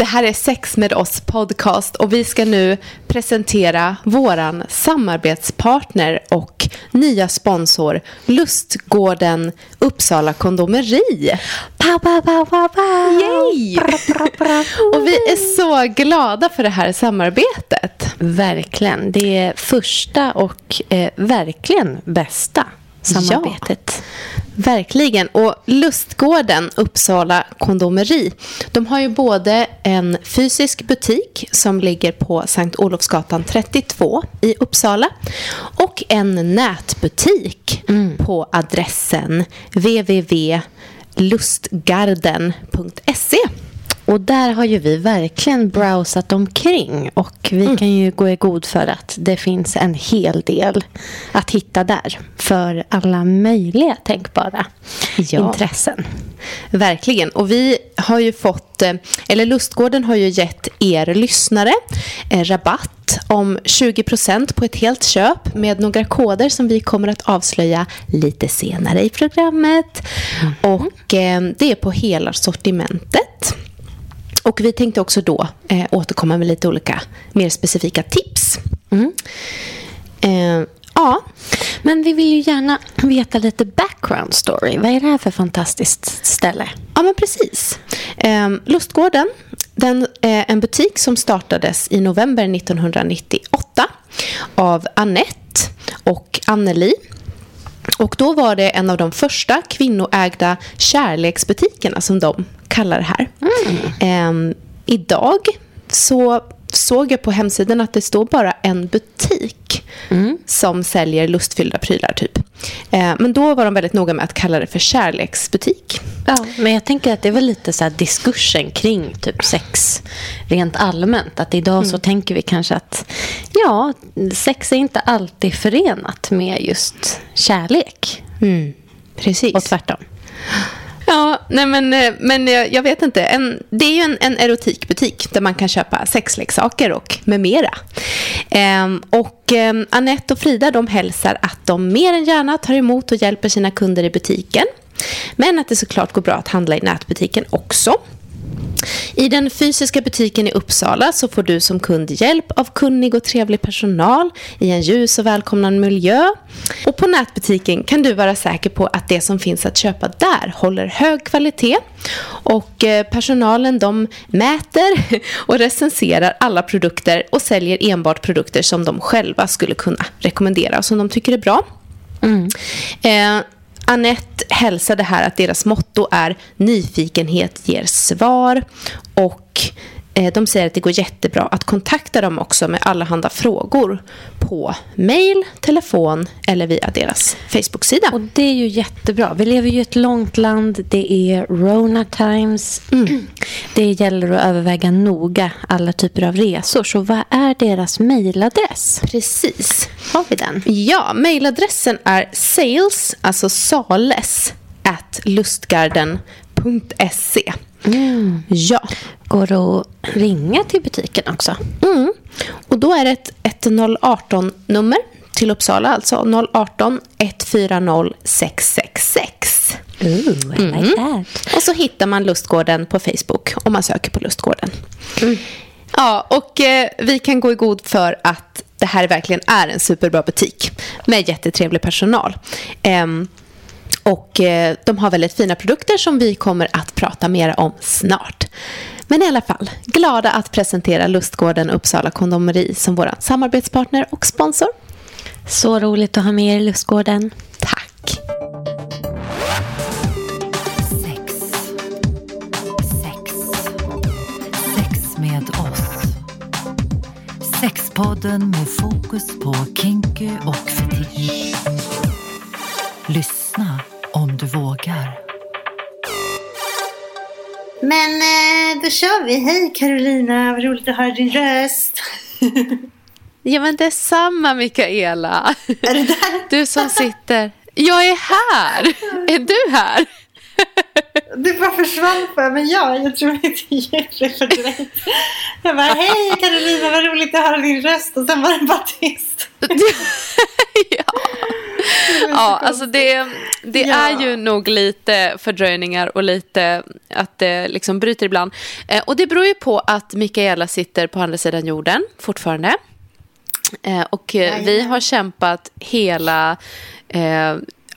Det här är Sex med oss podcast och vi ska nu presentera våran samarbetspartner och nya sponsor Lustgården Uppsala kondomeri. Pow, pow, pow, pow, pow. Yay! och vi är så glada för det här samarbetet. Verkligen. Det är första och eh, verkligen bästa samarbetet. Ja, verkligen. Och Lustgården Uppsala kondomeri, de har ju både en fysisk butik som ligger på Sankt Olofsgatan 32 i Uppsala och en nätbutik mm. på adressen www.lustgarden.se. Och där har ju vi verkligen browsat omkring och vi mm. kan ju gå i god för att det finns en hel del att hitta där för alla möjliga tänkbara ja. intressen. Verkligen. Och vi har ju fått, eh, eller Lustgården har ju gett er lyssnare eh, rabatt om 20% på ett helt köp med några koder som vi kommer att avslöja lite senare i programmet. Mm. Och eh, det är på hela sortimentet. Och vi tänkte också då eh, återkomma med lite olika mer specifika tips. Mm. Eh, ja. Men vi vill ju gärna veta lite background story. Vad är det här för fantastiskt ställe? Ja, men precis. Eh, Lustgården den är en butik som startades i november 1998 av Annette och Anneli. Och då var det en av de första kvinnoägda kärleksbutikerna som de kallar det här. Mm. Eh, idag så såg jag på hemsidan att det står bara en butik mm. som säljer lustfyllda prylar. typ. Eh, men då var de väldigt noga med att kalla det för kärleksbutik. Ja, men jag tänker att det väl lite så diskursen kring typ sex rent allmänt. Att idag mm. så tänker vi kanske att ja, sex är inte alltid förenat med just kärlek. Mm. Precis. Och tvärtom. Ja, nej men, eh, men eh, jag vet inte. En, det är ju en, en erotikbutik där man kan köpa sexleksaker och med mera. Ehm, och ehm, Annette och Frida de hälsar att de mer än gärna tar emot och hjälper sina kunder i butiken. Men att det såklart går bra att handla i nätbutiken också. I den fysiska butiken i Uppsala så får du som kund hjälp av kunnig och trevlig personal i en ljus och välkomnande miljö. Och på nätbutiken kan du vara säker på att det som finns att köpa där håller hög kvalitet. Och eh, personalen de mäter och recenserar alla produkter och säljer enbart produkter som de själva skulle kunna rekommendera och som de tycker är bra. Mm. Eh, Annette hälsade här att deras motto är nyfikenhet ger svar och de säger att det går jättebra att kontakta dem också med allehanda frågor på mail, telefon eller via deras Facebook-sida. Och Det är ju jättebra. Vi lever ju i ett långt land. Det är Rona Times. Mm. Det gäller att överväga noga alla typer av resor. Så vad är deras mailadress? Precis. Har vi den? Ja, mailadressen är sales, alltså sales, at lustgarden.se. Mm. Ja. Går att ringa till butiken också? Mm. Och då är det ett 1018-nummer till Uppsala, alltså 018 140 666. Ooh, I like mm. that. Och så hittar man Lustgården på Facebook om man söker på Lustgården. Mm. Ja, och eh, vi kan gå i god för att det här verkligen är en superbra butik med jättetrevlig personal. Eh, och eh, de har väldigt fina produkter som vi kommer att prata mer om snart. Men i alla fall, glada att presentera Lustgården Uppsala Kondomeri som vår samarbetspartner och sponsor. Så roligt att ha med er i Lustgården. Tack. Sex. Sex. Sex med oss. Sexpodden med fokus på kinky och fetisch. Lyssna om du vågar. Men eh, då kör vi. Hej Carolina, vad roligt att höra din röst. ja men detsamma Mikaela. Är du där? Du som sitter. Jag är här. Är du här? Du bara försvann för men ja, jag tror det gick för dig. Jag bara, hej Carolina, vad roligt att höra din röst. Och sen var det bara tyst. ja. Ja, alltså det, det Ja. är ju nog lite fördröjningar och lite att det liksom bryter ibland. Eh, och det beror ju på att Mikaela sitter på andra sidan jorden fortfarande. Eh, och eh, vi har kämpat hela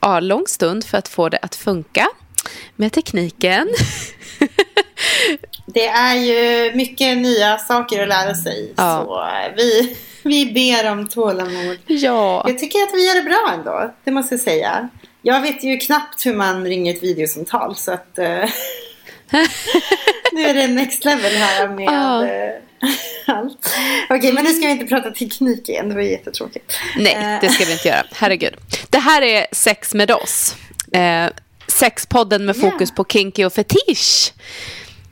ja, lång stund för att få det att funka med tekniken. Det är ju mycket nya saker att lära sig. Ja. Så vi, vi ber om tålamod. ja. Jag tycker att vi gör det bra ändå. Det måste jag säga. Jag vet ju knappt hur man ringer ett videosamtal. Så att... eh, nu är det next level här med Ja. eh, allt. Okej, men nu ska vi inte prata teknik igen. Det var jättetråkigt. Nej, det ska vi inte göra. Herregud. Det här är Sex med oss. Eh, sexpodden med fokus på kinky och fetisch.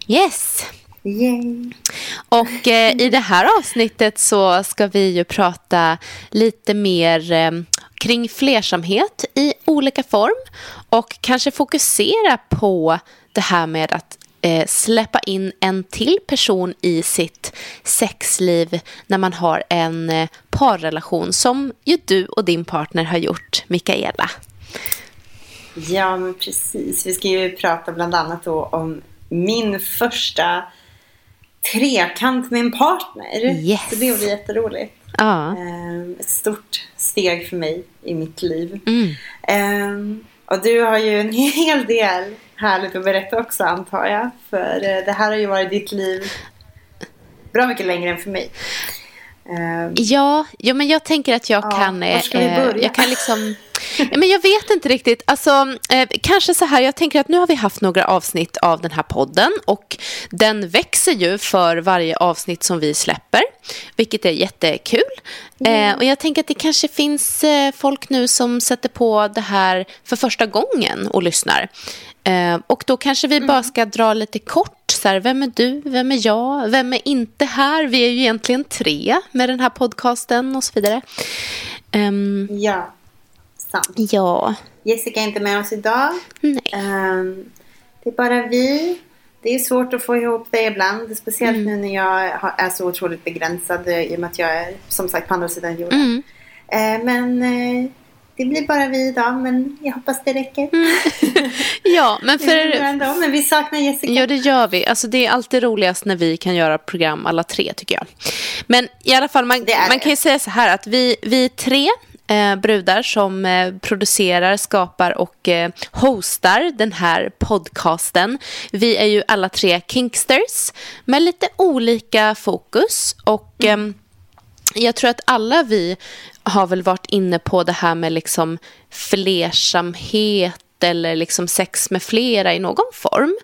Yes. Yay. Och eh, i det här avsnittet så ska vi ju prata lite mer eh, kring flersamhet i olika form och kanske fokusera på det här med att eh, släppa in en till person i sitt sexliv när man har en eh, parrelation som ju du och din partner har gjort, Mikaela. Ja, men precis. Vi ska ju prata bland annat då om min första trekant med en partner. Yes. Så det blir jätteroligt. Ja. Ehm, Ett stort steg för mig i mitt liv. Mm. Ehm, och du har ju en hel del härligt att berätta också antar jag. För eh, det här har ju varit ditt liv bra mycket längre än för mig. Ehm, Ja, ja, men jag tänker att jag Ja, kan... var ska vi eh, börja? jag kan liksom... Men jag vet inte riktigt. Alltså, eh, kanske så här, jag tänker att nu har vi haft några avsnitt av den här podden och den växer ju för varje avsnitt som vi släpper, vilket är jättekul. Eh, och jag tänker att det kanske finns eh, folk nu som sätter på det här för första gången och lyssnar. Eh, och då kanske vi bara ska dra lite kort så här, vem är du, vem är jag, vem är inte här? Vi är ju egentligen tre med den här podcasten och så vidare. Ehm, ja, sant. ja, Jessica är inte med oss idag. nej. Ehm, det är bara vi. Det är svårt att få ihop det ibland. Speciellt Mm. nu när jag är så otroligt begränsad i och med att jag är som sagt på andra sidan jorden. Mm. Eh, men eh, det blir bara vi idag. Men jag hoppas det räcker. Ja, men Det för... ändå, men vi saknar Jessica. Ja, det gör vi. Alltså, det är alltid roligast när vi kan göra program alla tre, tycker jag. Men i alla fall, man, man kan ju säga så här att vi, vi tre eh, brudar som eh, producerar, skapar och eh, hostar den här podcasten. Vi är ju alla tre kinksters med lite olika fokus. Och ehm, jag tror att alla vi har väl varit inne på det här med liksom flersamhet eller liksom sex med flera i någon form.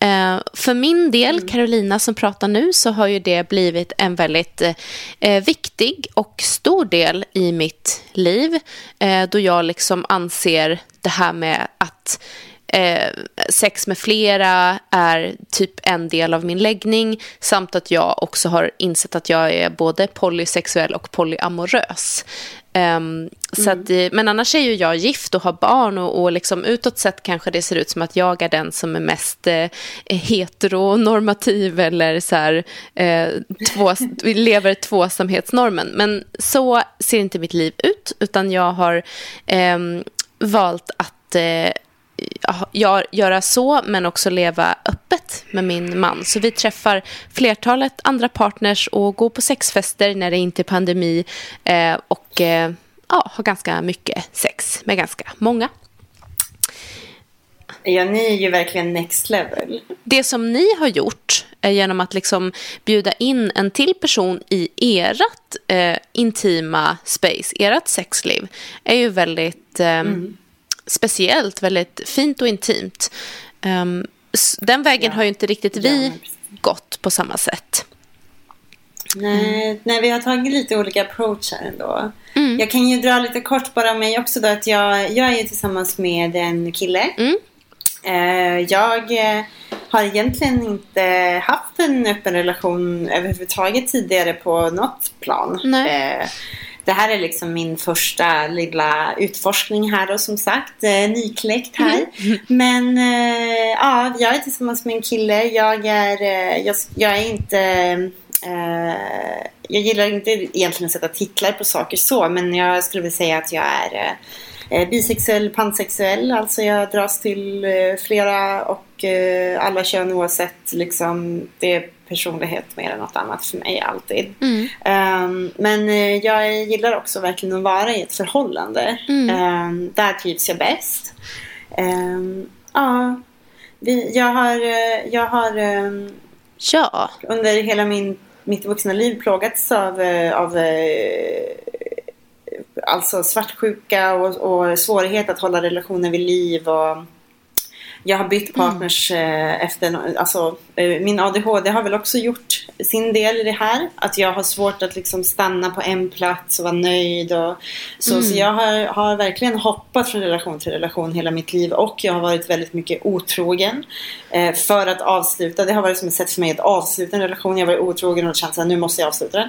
Eh, för min del, Carolina som pratar nu, så har ju det blivit en väldigt eh, viktig och stor del i mitt liv. Eh, då jag liksom anser det här med att eh, sex med flera är typ en del av min läggning samt att jag också har insett att jag är både polysexuell och polyamorös. Ehm, så att, eh, men annars är ju jag gift och har barn och, och liksom utåt sett kanske det ser ut som att jag är den som är mest eh, heteronormativ eller så här, eh, två, lever tvåsamhetsnormen. Men så ser inte mitt liv ut utan jag har ehm, valt att göra så, men också leva öppet med min man. Så vi träffar flertalet andra partners och går på sexfester när det inte är pandemi eh, och eh, ja, har ganska mycket sex med ganska många. Ja, ni är ju verkligen next level. Det som ni har gjort genom att liksom bjuda in en till person i ert eh, intima space, ert sexliv, är ju väldigt eh, speciellt, väldigt fint och intimt. Um, s- den vägen Ja. har ju inte riktigt Ja, vi precis. gått på samma sätt. Nej, nej, vi har tagit lite olika approach här ändå. Mm. Jag kan ju dra lite kort bara om mig också då att jag, jag är ju tillsammans med en kille. Mm. Eh, jag eh, har egentligen inte haft en öppen relation överhuvudtaget tidigare på något plan. Nej. Eh, det här är liksom min första lilla utforskning här då som sagt. Eh, nykläckt här. Mm. Men eh, ja, jag är tillsammans med en kille. Jag är, eh, jag, jag är inte... Jag gillar inte egentligen att sätta titlar på saker så, men jag skulle vilja säga att jag är bisexuell, pansexuell. Alltså jag dras till flera och alla kön oavsett. Liksom, det personlighet mer än något annat för mig alltid. Mm. Ehm, men eh, jag gillar också verkligen att vara i ett förhållande. Mm. Ehm, där trivs jag bäst. Ehm, ja, vi, jag har, eh, jag har Ja. under hela min, mitt vuxna liv plågats av, eh, av alltså svartsjuka och, och svårighet att hålla relationer vid liv. Och jag har bytt partners eh, efter, alltså eh, min ADHD har väl också gjort sin del i det här. Att jag har svårt att liksom stanna på en plats och vara nöjd och så. Så jag har, har verkligen hoppat från relation till relation hela mitt liv och jag har varit väldigt mycket otrogen. Eh, för att avsluta, det har varit som ett sätt för mig att avsluta en relation. Jag har varit otrogen och känt att nu måste jag avsluta den.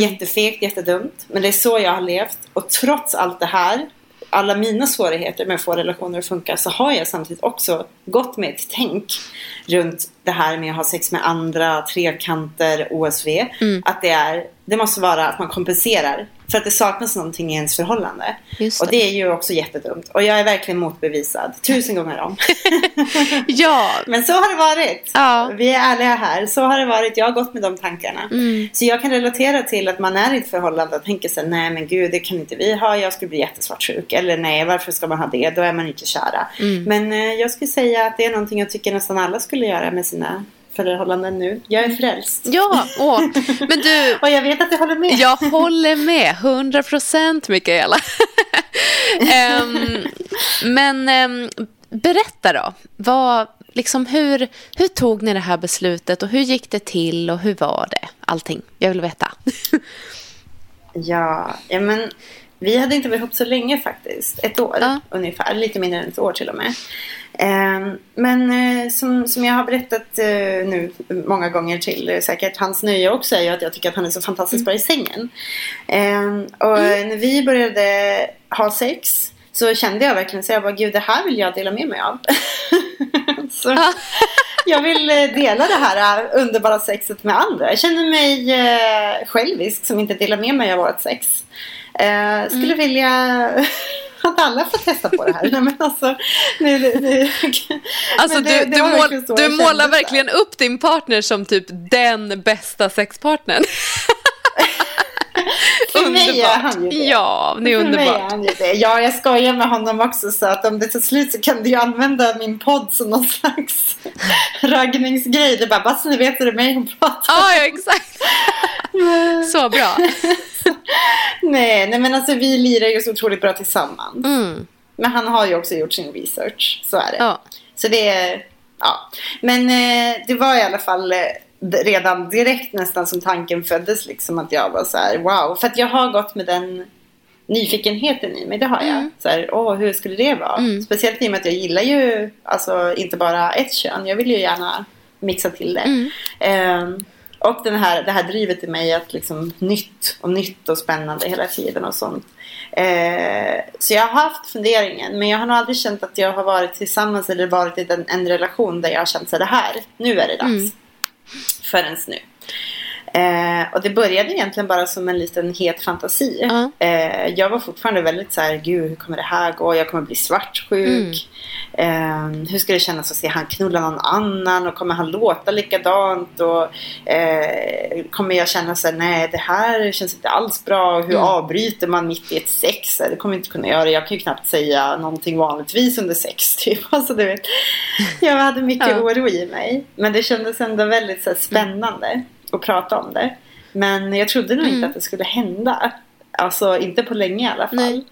Jättefegt, jättedumt. Men det är så jag har levt. Och trots allt det här alla mina svårigheter med att få relationer att funka så har jag samtidigt också gått med ett tänk runt det här med att ha sex med andra, trekanter, OSV. Att det, är, det måste vara att man kompenserar för att det saknas någonting i ens förhållande. Just Och det. det är ju också jättedumt. Och jag är verkligen motbevisad. Tusen gånger om. Ja. Men så har det varit. Ja. Vi är ärliga här. Så har det varit. Jag har gått med de tankarna. Mm. Så jag kan relatera till att man är i ett förhållande och tänker sig nej men gud det kan inte vi ha. Jag skulle bli jättesvartsjuk. Eller nej varför ska man ha det? Då är man inte kära. Mm. Men eh, jag skulle säga att det är någonting jag tycker nästan alla skulle göra med sina förhållanden nu. Jag är frälst. Ja, åh. men du, Och jag vet att du håller med. jag håller med. 100 procent, Mikaela. Ehm, men ehm, berätta då. Vad, liksom, hur, hur tog ni det här beslutet och hur gick det till och hur var det? Allting. Jag vill veta. Ja, ja men vi hade inte varit ihop så länge faktiskt. Ett år Ja. ungefär. Lite mindre än ett år till och med. Ehm, men eh, som, som jag har berättat eh, nu många gånger till eh, säkert hans nöje också är ju att jag tycker att han är så fantastiskt bra i sängen. Ehm, och när vi började ha sex så kände jag verkligen så jag bara gud det här vill jag dela med mig av. så, jag vill dela det här underbara sexet med andra. Jag känner mig självisk som inte delar med mig av vårt sex. Skulle vilja att alla får testa på det här. Nej, men alltså, nu, nu. Alltså, Men det- du, det du, mål, du målar verkligen upp din partner som typ den bästa sexpartnern. För mig är han ju det. Ja, det är För mig är underbart. han ju det. Ja, jag skojar med honom också så att om det tar slut så kan du ju använda min podd som någon slags raggningsgrej. Det är bara, bara så ni vet hur det är mig hon pratar. Ja, ja, exakt. Så bra. Nej, nej, men alltså vi lirar ju så otroligt bra tillsammans. Mm. Men han har ju också gjort sin research. Så är det. Ja. Så det är, ja. Men eh, det var i alla fall eh, redan direkt nästan som tanken föddes liksom att jag var så här wow. För att jag har gått med den nyfikenheten i mig, det har jag. Mm. Så här, åh, hur skulle det vara? Speciellt i och med att jag gillar ju alltså inte bara ett kön. Jag vill ju gärna mixa till det. Mm. Ehm, och den här, det här drivet i mig att liksom nytt och nytt och spännande hela tiden och sånt. Eh, så jag har haft funderingen men jag har nog aldrig känt att jag har varit tillsammans eller varit i en, en relation där jag har känt så det här, nu är det dags. Mm. Förrän nu. Eh, och det började egentligen bara som en liten het fantasi. Ja. Eh, jag var fortfarande väldigt så här, gud hur kommer det här gå? Jag kommer bli svartsjuk. Eh, hur ska det kännas att se han knulla någon annan? Och kommer han låta likadant? Och eh, kommer jag känna så här, nej det här känns inte alls bra. Hur avbryter man mitt i ett sex? Det kommer jag inte kunna göra. Jag kan ju knappt säga någonting vanligtvis under sex. Typ. Alltså, du vet. Jag hade mycket Ja. oro i mig. Men det kändes ändå väldigt så här, spännande att prata om det. Men jag trodde nog inte att det skulle hända. Alltså inte på länge i alla fall.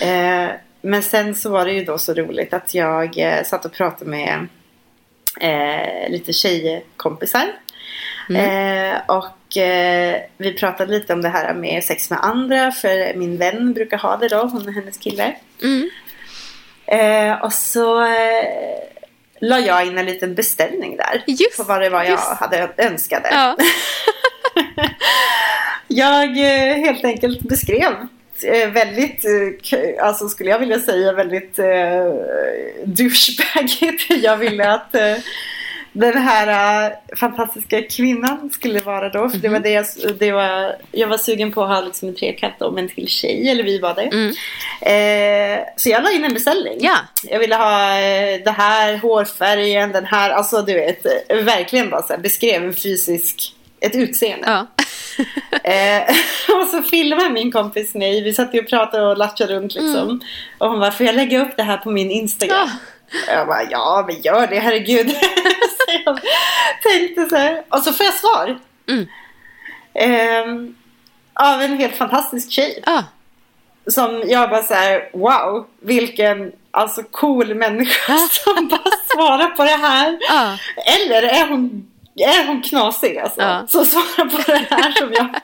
Eh, men sen så var det ju då så roligt att jag eh, satt och pratade med eh, lite tjejkompisar. Eh, och eh, vi pratade lite om det här med sex med andra. För min vän brukar ha det då, hon och hennes kille. Mm. Eh, och så eh, la jag in en liten beställning där. Just- på vad det var jag just. hade önskade. Ja. Jag eh, helt enkelt beskrev eh, väldigt, eh, alltså skulle jag vilja säga väldigt eh, douchebagigt. Jag ville att eh, den här uh, fantastiska kvinnan skulle vara då. För det var det jag, det var, jag var sugen på att ha liksom en trekant med en till tjej. Eller vi var det. Mm. Eh, så jag la in en beställning. Ja. Jag ville ha eh, det här hårfärgen, den här. Alltså du vet, eh, verkligen bara så här, beskrev en fysisk, ett utseende. Ja. Eh, och så filmade min kompis mig. Vi satt och pratade och latchade runt liksom. Och hon bara, får jag lägga upp det här på min Instagram? Jag bara, ja men gör det, herregud. så jag tänkte så här. Och så får jag svar. Mm. Ehm, av en helt fantastisk tjej. Ja. Som jag bara så här, wow, vilken alltså cool människa som bara svarar på det här. Ja. Eller är hon, är hon knasig alltså? Ja. Som svarar på det här som jag.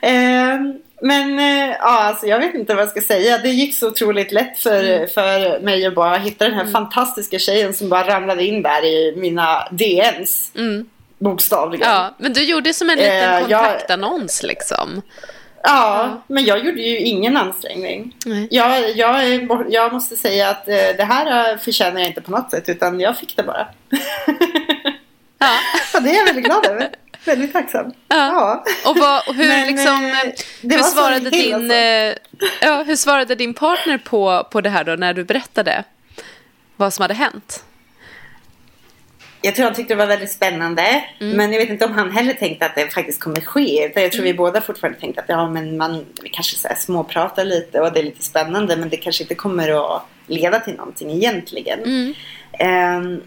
Ehm, men eh, ja, alltså jag vet inte vad jag ska säga. Det gick så otroligt lätt för, Mm. för mig att bara hitta den här fantastiska tjejen som bara ramlade in där i mina DMs. Mm. Bokstavligen. ja, men du gjorde som en liten Eh, jag- kontaktannons liksom. Ja, men jag gjorde ju ingen ansträngning. Nej. Jag, jag, jag måste säga att eh, det här eh, förtjänar jag inte på något sätt utan jag fick det bara. Ja. Ja, det är jag väldigt glad över. Väldigt tacksam. Ja. Och, vad, och hur, Men, liksom, eh, det hur, svarade din, alltså. eh, ja, hur svarade din partner på, på det här då när du berättade vad som hade hänt? Jag tror han tyckte det var väldigt spännande. Mm. Men jag vet inte om han heller tänkte att det faktiskt kommer ske. Utan jag tror Mm. vi båda fortfarande tänkte att ja, men man, vi kanske så här småpratar lite och det är lite spännande. Men det kanske inte kommer att leda till någonting egentligen. Mm. Ehm,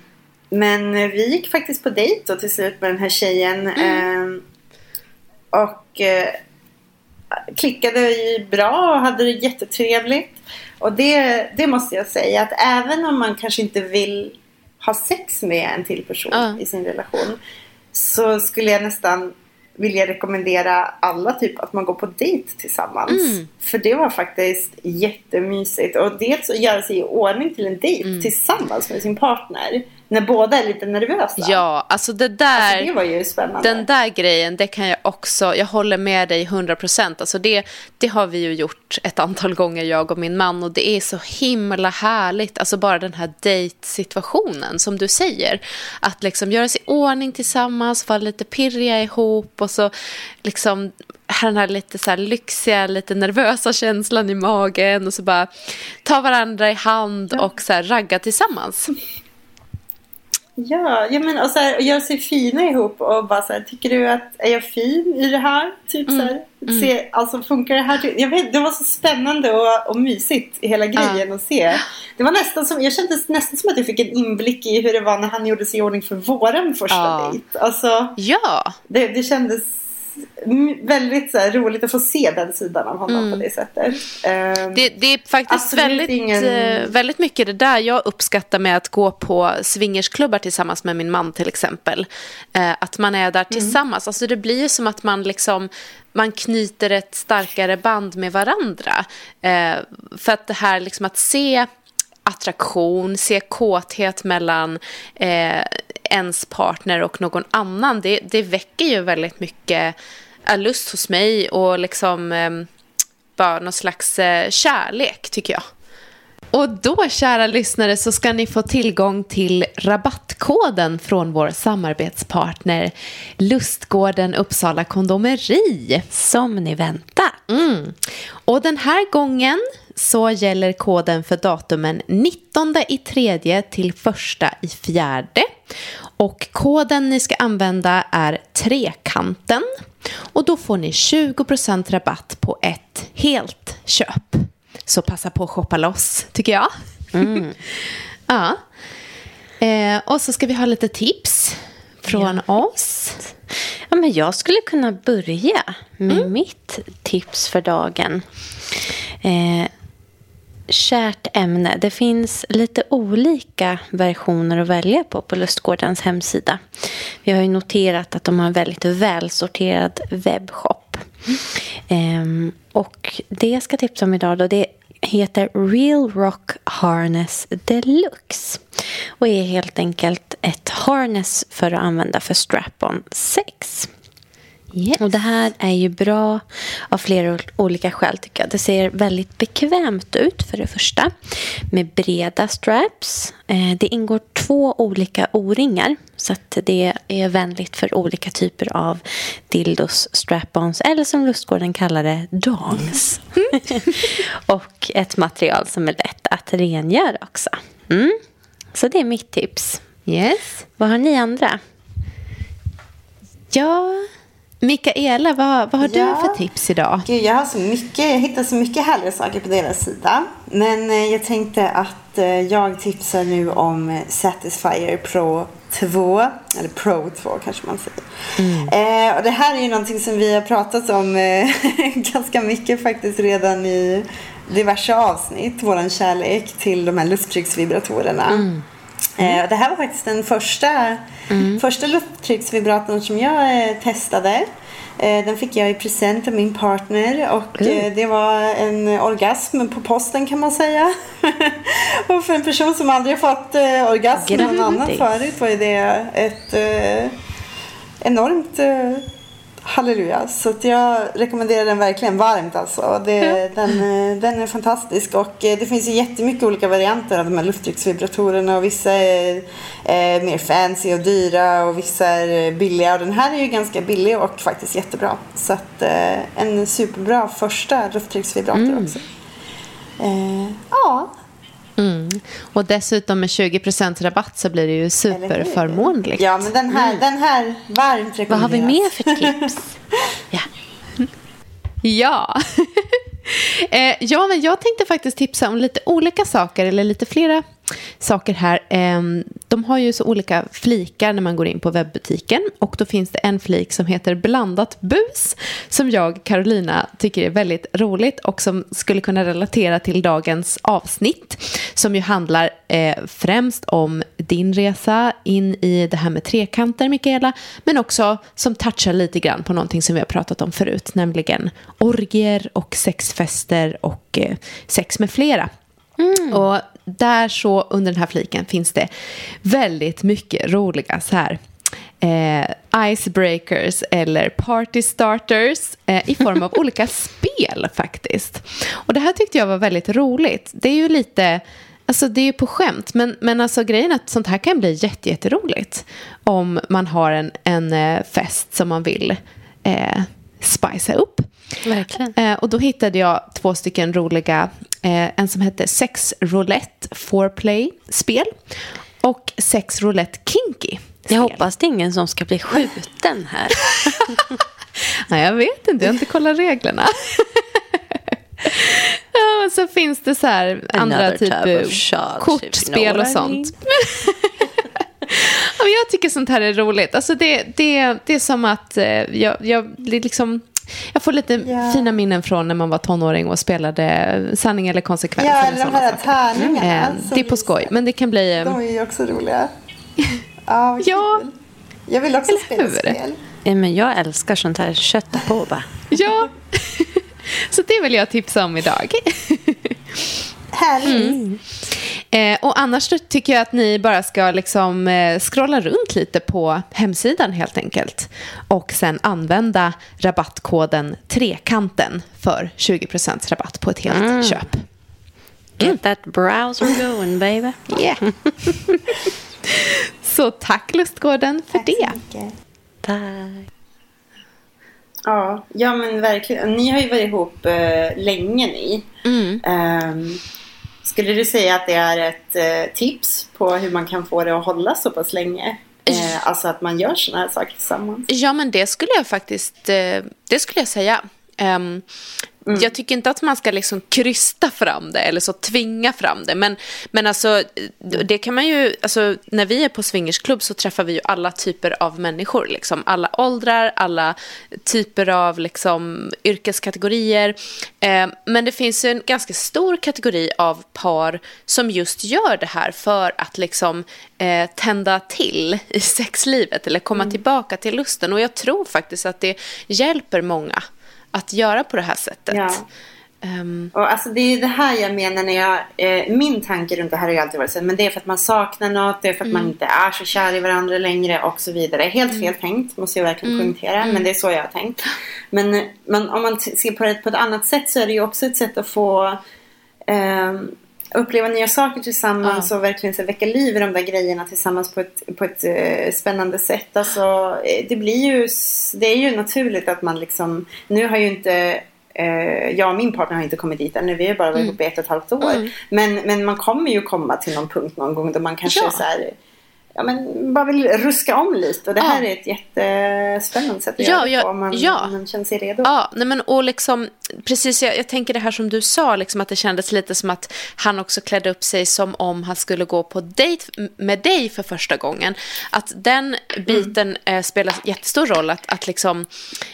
men vi gick faktiskt på dejt då till slut med den här tjejen. Mm. Ehm, och eh, klickade ju bra och hade det jättetrevligt. Och det, det måste jag säga att även om man kanske inte vill ha sex med en till person Ja. i sin relation så skulle jag nästan vilja rekommendera alla typ att man går på dejt tillsammans. Mm. För det var faktiskt jättemysigt. Och dels att göra sig i ordning till en dejt Mm. tillsammans med sin partner. När båda är lite nervösa. Ja, alltså det där... Alltså, det var ju spännande. Den där grejen, det kan jag också, jag håller med dig 100%. Alltså det, det har vi ju gjort ett antal gånger, jag och min man. Och det är så himla härligt, alltså bara den här dejtsituationen som du säger. Att liksom göra sig i ordning tillsammans, vara lite pirriga ihop och så liksom den här lite så här lyxiga, lite nervösa känslan i magen och så bara ta varandra i hand och så här ragga tillsammans. Ja, ja men och så här, och göra sig fina ihop och bara så här, tycker du att är jag fin i det här? Typ Mm. så här, se, alltså funkar det här? Jag vet, det var så spännande och, och mysigt i hela grejen att se. Det var nästan som, jag kände nästan som att jag fick en inblick i hur det var när han gjorde sig i ordning för våran första Ja. dejt. Alltså, Ja, det, det kändes väldigt så här, roligt att få se den sidan av honom på det sättet. Ehm, Det, det är faktiskt väldigt, ingen- eh, väldigt mycket det där jag uppskattar med att gå på swingersklubbar tillsammans med min man till exempel. Eh, att man är där tillsammans. Alltså det blir ju som att man liksom man knyter ett starkare band med varandra. Eh, för att det här liksom att se attraktion, se kåthet mellan eh, ens partner och någon annan, det, det väcker ju väldigt mycket eh, lust hos mig och liksom eh, bara någon slags eh, kärlek tycker jag. Och då, kära lyssnare, så ska ni få tillgång till rabattkoden från vår samarbetspartner Lustgården Uppsala Kondomeri. Som ni väntar. Mm. Och den här gången så gäller koden för datumen 19 i tredje till 1 i fjärde. Och koden ni ska använda är trekanten. Och då får ni 20% rabatt på ett helt köp. Så passa på att shoppa loss, tycker jag. ja. Eh, och så ska vi ha lite tips från oss. Ja, men jag skulle kunna börja med mitt tips för dagen. Eh, kärt ämne. Det finns lite olika versioner att välja på på Lustgårdens hemsida. Vi har ju noterat att de har en väldigt välsorterad webbshop. Ehm, och det jag ska tipsa om idag då, det heter Real Rock Harness Deluxe. Och är helt enkelt ett harness för att använda för strap-on sex. Yes. Och det här är ju bra av flera olika skäl tycker jag. Det ser väldigt bekvämt ut för det första. Med breda straps. Eh, det ingår två olika o-ringar. Så att det är vänligt för olika typer av dildos, strap-ons eller som Lustgården kallar det, dongs. och ett material som är lätt att rengöra också. Mm. Så det är mitt tips. Yes. Vad har ni andra? Ja, Mikaela, vad, vad har Ja. du för tips idag? Gud, jag har så mycket, jag hittar så mycket härliga saker på deras sida. Men eh, jag tänkte att eh, jag tipsar nu om eh, Satisfyer Pro 2. Eller Pro 2 kanske man säger. Eh, och det här är ju någonting som vi har pratat om eh, ganska mycket faktiskt redan i diverse avsnitt. Våran kärlek till de här lufttrycksvibratorerna. Eh, och det här var faktiskt den första, första lufttrycksvibratorn som jag eh, testade. Eh, den fick jag i present av min partner och eh, det var en orgasm på posten kan man säga. och för en person som aldrig fått orgasm någon annan förut var det ett enormt halleluja. Så att jag rekommenderar den verkligen varmt alltså. Det, den, eh, den är fantastisk och eh, det finns ju jättemycket olika varianter av de här lufttrycksvibratorerna och vissa är eh, mer fancy och dyra och vissa är eh, billiga och den här är ju ganska billig och faktiskt jättebra. Så att eh, en superbra första lufttrycksvibrator också. Eh, ja, Mm. Och dessutom med 20% rabatt så blir det ju superförmånligt. Ja, men den här, den här varmt rekommenderas. Vad har vi mer för tips? ja. Ja. eh, ja, men jag tänkte faktiskt tipsa om lite olika saker, eller lite flera saker här. Eh, de har ju så olika flikar när man går in på webbutiken. Och då finns det en flik som heter blandat bus, som jag, Carolina, tycker är väldigt roligt och som skulle kunna relatera till dagens avsnitt, som ju handlar eh, främst om din resa in i det här med trekanter, Mikaela, men också som touchar lite grann på någonting som vi har pratat om förut, nämligen orgier och sexfester och eh, sex med flera. Och där så under den här fliken finns det väldigt mycket roliga så här eh, icebreakers eller party starters eh, i form av olika spel faktiskt. Och det här tyckte jag var väldigt roligt. Det är ju lite, alltså det är ju på skämt, men, men alltså grejen är att sånt här kan bli jätte, jätteroligt om man har en, en eh, fest som man vill eh, spicea upp. Verkligen. Eh, och då hittade jag två stycken roliga, en som hette Sex Roulette Foreplay-spel och Sex Roulette Kinky. Jag hoppas det är ingen som ska bli skjuten här. Nej, jag vet inte, jag har inte kollat reglerna. ja, så finns det så här andra typ type of shot, kortspel och sånt. ja, jag tycker sånt här är roligt. Alltså det, det, det är som att eh, jag, jag, liksom, jag får lite Ja. fina minnen från när man var tonåring och spelade sanning eller konsekvens. Ja, eller de här saker. tärningarna. Eh, som det är på skoj, men det kan bli... eh, De är ju också roliga. Ja, vad Ja. kul. Jag vill också Eller spela spel. Ja, men jag älskar sånt här. Kötta på bara. Ja, så det vill jag tipsa om idag. Härligt. Eh, och annars tycker jag att ni bara ska liksom, eh, scrolla runt lite på hemsidan helt enkelt. Och sen använda rabattkoden Trekanten för 20% rabatt på ett helt köp. Get that browser going baby. Yeah. så tack Lustgården för Tack så det. mycket. Tack. Ja, ja, men verkligen. Ni har ju varit ihop eh, länge ni. Mm. Ehm, skulle du säga att det är ett eh, tips på hur man kan få det att hålla så pass länge? Eh, alltså att man gör sådana här saker tillsammans. Ja, men det skulle jag faktiskt eh, det skulle jag säga. Ehm, Ehm, Jag tycker inte att man ska liksom krysta fram det eller så tvinga fram det. Men, men alltså, det kan man ju, alltså, när vi är på swingersklubb så träffar vi ju alla typer av människor. Liksom. Alla åldrar, alla typer av liksom, yrkeskategorier. Ehm, men det finns ju en ganska stor kategori av par som just gör det här för att liksom, eh, tända till i sexlivet eller komma tillbaka till lusten. Och jag tror faktiskt att det hjälper många att göra på det här sättet. Ja. Um, och alltså det är det här jag menar när jag, eh, min tanke runt det här har ju alltid varit så men det är för att man saknar något, det är för att man inte är så kär i varandra längre och så vidare. Helt fel tänkt, måste jag verkligen poängtera, men det är så jag har tänkt. Men, men om man ser på det på ett annat sätt så är det ju också ett sätt att få ehm, uppleva nya saker tillsammans Ja. och verkligen så väcka liv i de där grejerna tillsammans på ett, på ett eh, spännande sätt. Alltså, eh, det blir ju, det är ju naturligt att man liksom, nu har ju inte eh, jag och min partner har inte kommit dit ännu, vi har bara varit ihop i ett och ett halvt år. Men, men man kommer ju komma till någon punkt någon gång då man kanske Ja. så här, ja, men bara vill ruska om lite. Och det Ja. här är ett jättespännande sätt att Ja, göra det ja, på om man, ja. man känner sig redo. Ja, nej men och liksom, precis, jag, jag tänker det här som du sa, liksom att det kändes lite som att han också klädde upp sig som om han skulle gå på dejt med dig för första gången. Att den biten eh, spelar jättestor roll, att, att liksom,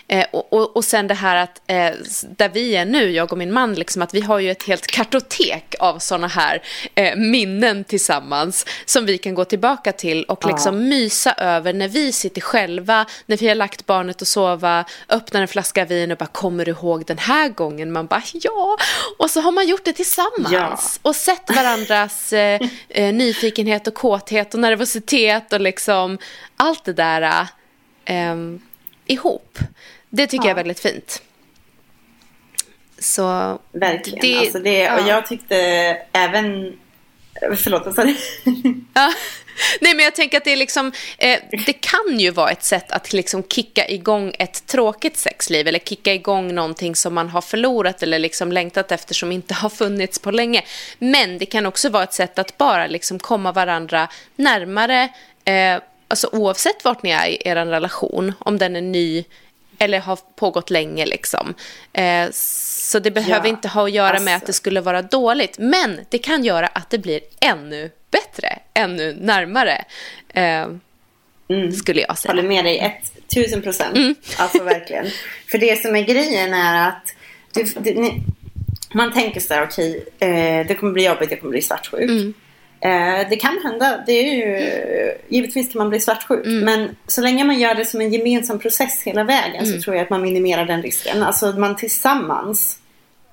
eh, och, och, och sen det här att eh, där vi är nu, jag och min man, liksom, att vi har ju ett helt kartotek av sådana här eh, minnen tillsammans som vi kan gå tillbaka till och liksom mysa över när vi sitter själva, när vi har lagt barnet och sova, öppnar en flaska vin och bara kommer du ihåg den här gången? Man bara ja, och så har man gjort det tillsammans Ja. och sett varandras eh, eh, nyfikenhet och kåthet och nervositet och liksom allt det där eh, ihop. Det tycker jag är väldigt fint. Så Verkligen. det- alltså det, och ja. jag tyckte även... Förlåt, vad sa du? Ja. Nej, men jag tänker att det är liksom, eh, det kan ju vara ett sätt att liksom kicka igång ett tråkigt sexliv eller kicka igång någonting som man har förlorat eller liksom längtat efter som inte har funnits på länge. Men det kan också vara ett sätt att bara liksom komma varandra närmare, eh, alltså oavsett vart ni är i er relation, om den är ny eller har pågått länge liksom. Eh, så det behöver Ja, inte ha att göra med att alltså. det skulle vara dåligt, men det kan göra att det blir ännu bättre, ännu närmare, eh, skulle jag säga. håller med dig ett tusen procent. Alltså verkligen. För det som är grejen är att du, du, ni, man tänker så här, okej, eh, det kommer bli jobbigt, jag kommer bli svartsjuk. Eh, det kan hända, det är ju, givetvis kan man bli svartsjuk. Men så länge man gör det som en gemensam process hela vägen så tror jag att man minimerar den risken. Alltså man tillsammans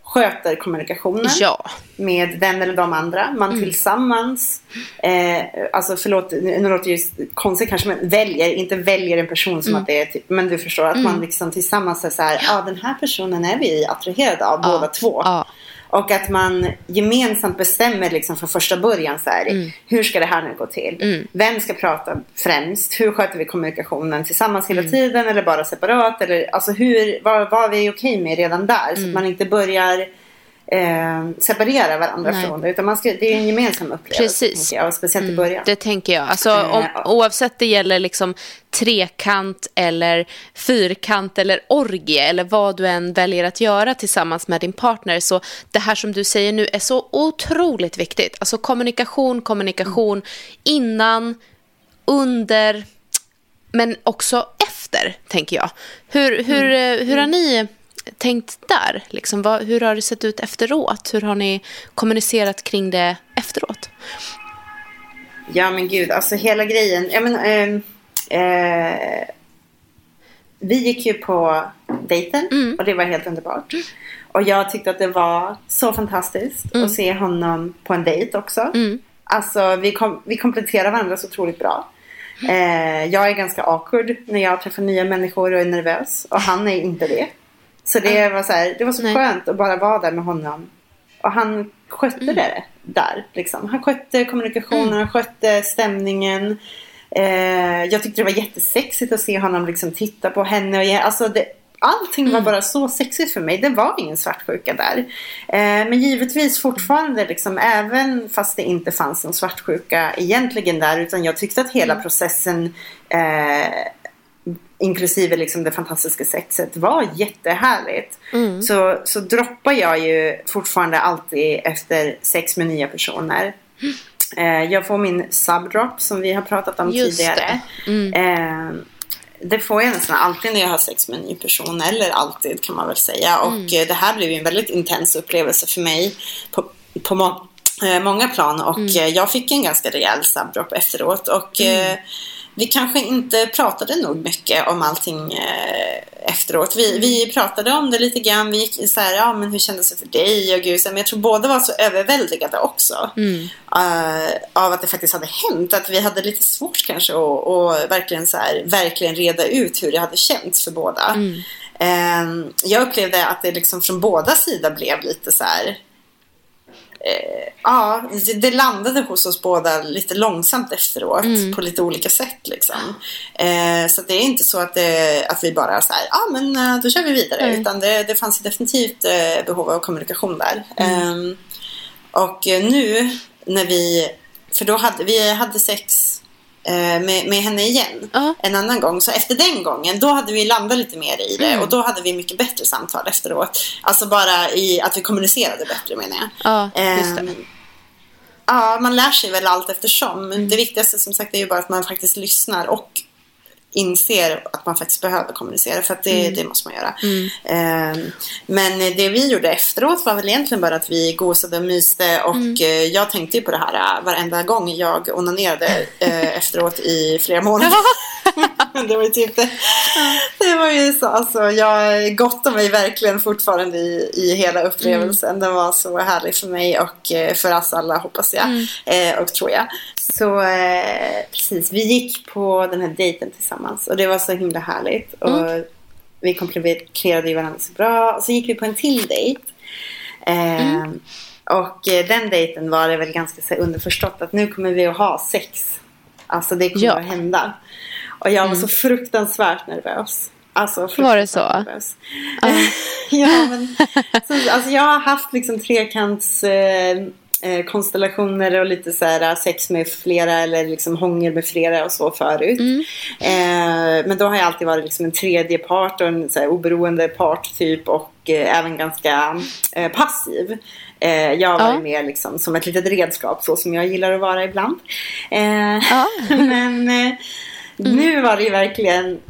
sköter kommunikationen Ja, med den eller de andra. Man tillsammans, eh, alltså förlåt, nu låter det konstigt kanske, men väljer, inte väljer en person som att det är typ, men du förstår att man liksom tillsammans är så här, ja ah, den här personen är vi attraherade av båda två. ja. Och att man gemensamt bestämmer liksom från första början så här, hur ska det här nu gå till? Vem ska prata främst? Hur sköter vi kommunikationen tillsammans hela tiden eller bara separat? Eller, alltså hur, vad, vad är vi okej med redan där? Så att man inte börjar eh, separera varandra Nej. från det. Utan man ska, det är en gemensam upplevelse. Precis. Jag, speciellt i början. det tänker jag. Alltså, Eh, om, oavsett det gäller liksom trekant eller fyrkant eller orgie eller vad du än väljer att göra tillsammans med din partner. Så det här som du säger nu är så otroligt viktigt. Alltså kommunikation, kommunikation innan, under, men också efter, tänker jag. Hur, hur, eh, hur har ni tänkt där? Liksom, vad, hur har det sett ut efteråt? Hur har ni kommunicerat kring det efteråt? Ja men gud, alltså hela grejen. Jag men, ehm, eh, vi gick ju på dejten Mm. och det var helt underbart. Och jag tyckte att det var så fantastiskt Mm. att se honom på en dejt också. Alltså vi, kom, vi kompletterar varandra så otroligt bra. Eh, jag är ganska awkward när jag träffar nya människor och är nervös. Och han är inte det. Så det var så, här, det var så Nej. skönt att bara vara där med honom. Och han skötte det där. Liksom. Han skötte kommunikationen, han skötte stämningen. Eh, jag tyckte det var jättesexigt att se honom liksom titta på henne. Och ge, alltså det, allting var bara så sexigt för mig. Det var ingen svartsjuka där. Eh, men givetvis fortfarande, liksom, även fast det inte fanns någon svartsjuka egentligen där. Utan jag tyckte att hela processen eh, inklusive liksom det fantastiska sexet var jättehärligt. Så, så droppar jag ju fortfarande alltid efter sex med nya personer. Eh, jag får min subdrop som vi har pratat om Just tidigare. Eh, det får jag nästan alltid när jag har sex med en ny person. Eller alltid kan man väl säga. Och eh, det här blev en väldigt intens upplevelse för mig. På, på må- eh, många plan. Och eh, jag fick en ganska rejäl subdrop efteråt. Och eh, vi kanske inte pratade nog mycket om allting eh, efteråt. Vi, vi pratade om det lite grann. Vi gick så här, ja men hur kändes det för dig? Och gud, men jag tror båda var så överväldigade också. Mm. Uh, av att det faktiskt hade hänt. Att vi hade lite svårt kanske att och verkligen, så här, verkligen reda ut hur det hade känts för båda. Mm. Uh, jag upplevde att det liksom från båda sidor blev lite så här eh, ja, det, landade hos oss båda lite långsamt efteråt Mm. på lite olika sätt. Liksom. Eh, så det är inte så att, det, att vi bara så här, ja men eh, då kör vi vidare. Mm. Utan det, det fanns definitivt eh, behov av kommunikation där. Mm. Ehm, och eh, nu när vi, för då hade vi hade sex med, med henne igen Ja. en annan gång. Så efter den gången, då hade vi landat lite mer i det. Mm. Och då hade vi mycket bättre samtal efteråt. Alltså bara i att vi kommunicerade bättre menar jag. Ja, just det. Ehm, Ja, man lär sig väl allt eftersom. Men Mm. Det viktigaste som sagt är ju bara att man faktiskt lyssnar och inser att man faktiskt behöver kommunicera. För att det, Mm. det måste man göra. Ehm, men det vi gjorde efteråt var väl egentligen bara att vi gosade och myste. Och Mm. eh, jag tänkte ju på det här eh, varenda gång jag onanerade eh, efteråt i flera månader. det var ju typ det. Det var ju så, alltså jag gottar mig verkligen fortfarande i, i hela upplevelsen. Den var så härlig för mig och eh, för oss alla hoppas jag. Eh, och tror jag. Så precis, vi gick på den här dejten tillsammans och det var så himla härligt. Och vi kompletterade ju varandra så bra. Och så gick vi på en till dejt. Eh, Och eh, den dejten var det väl ganska så underförstått att nu kommer vi att ha sex. Alltså det kommer Ja. att hända. Och jag var så fruktansvärt nervös. Alltså, Var det så? Nervös. ja, men, så, alltså, jag har haft liksom trekants eh, eh, konstellationer och lite så här sex med flera eller liksom hångel med flera och så förut. Eh, men då har jag alltid varit liksom en tredje part och en så här, oberoende part typ och eh, även ganska eh, passiv. Eh, jag var Ja. ju mer liksom som ett litet redskap så som jag gillar att vara ibland. Eh, Ja. men eh, nu var det ju verkligen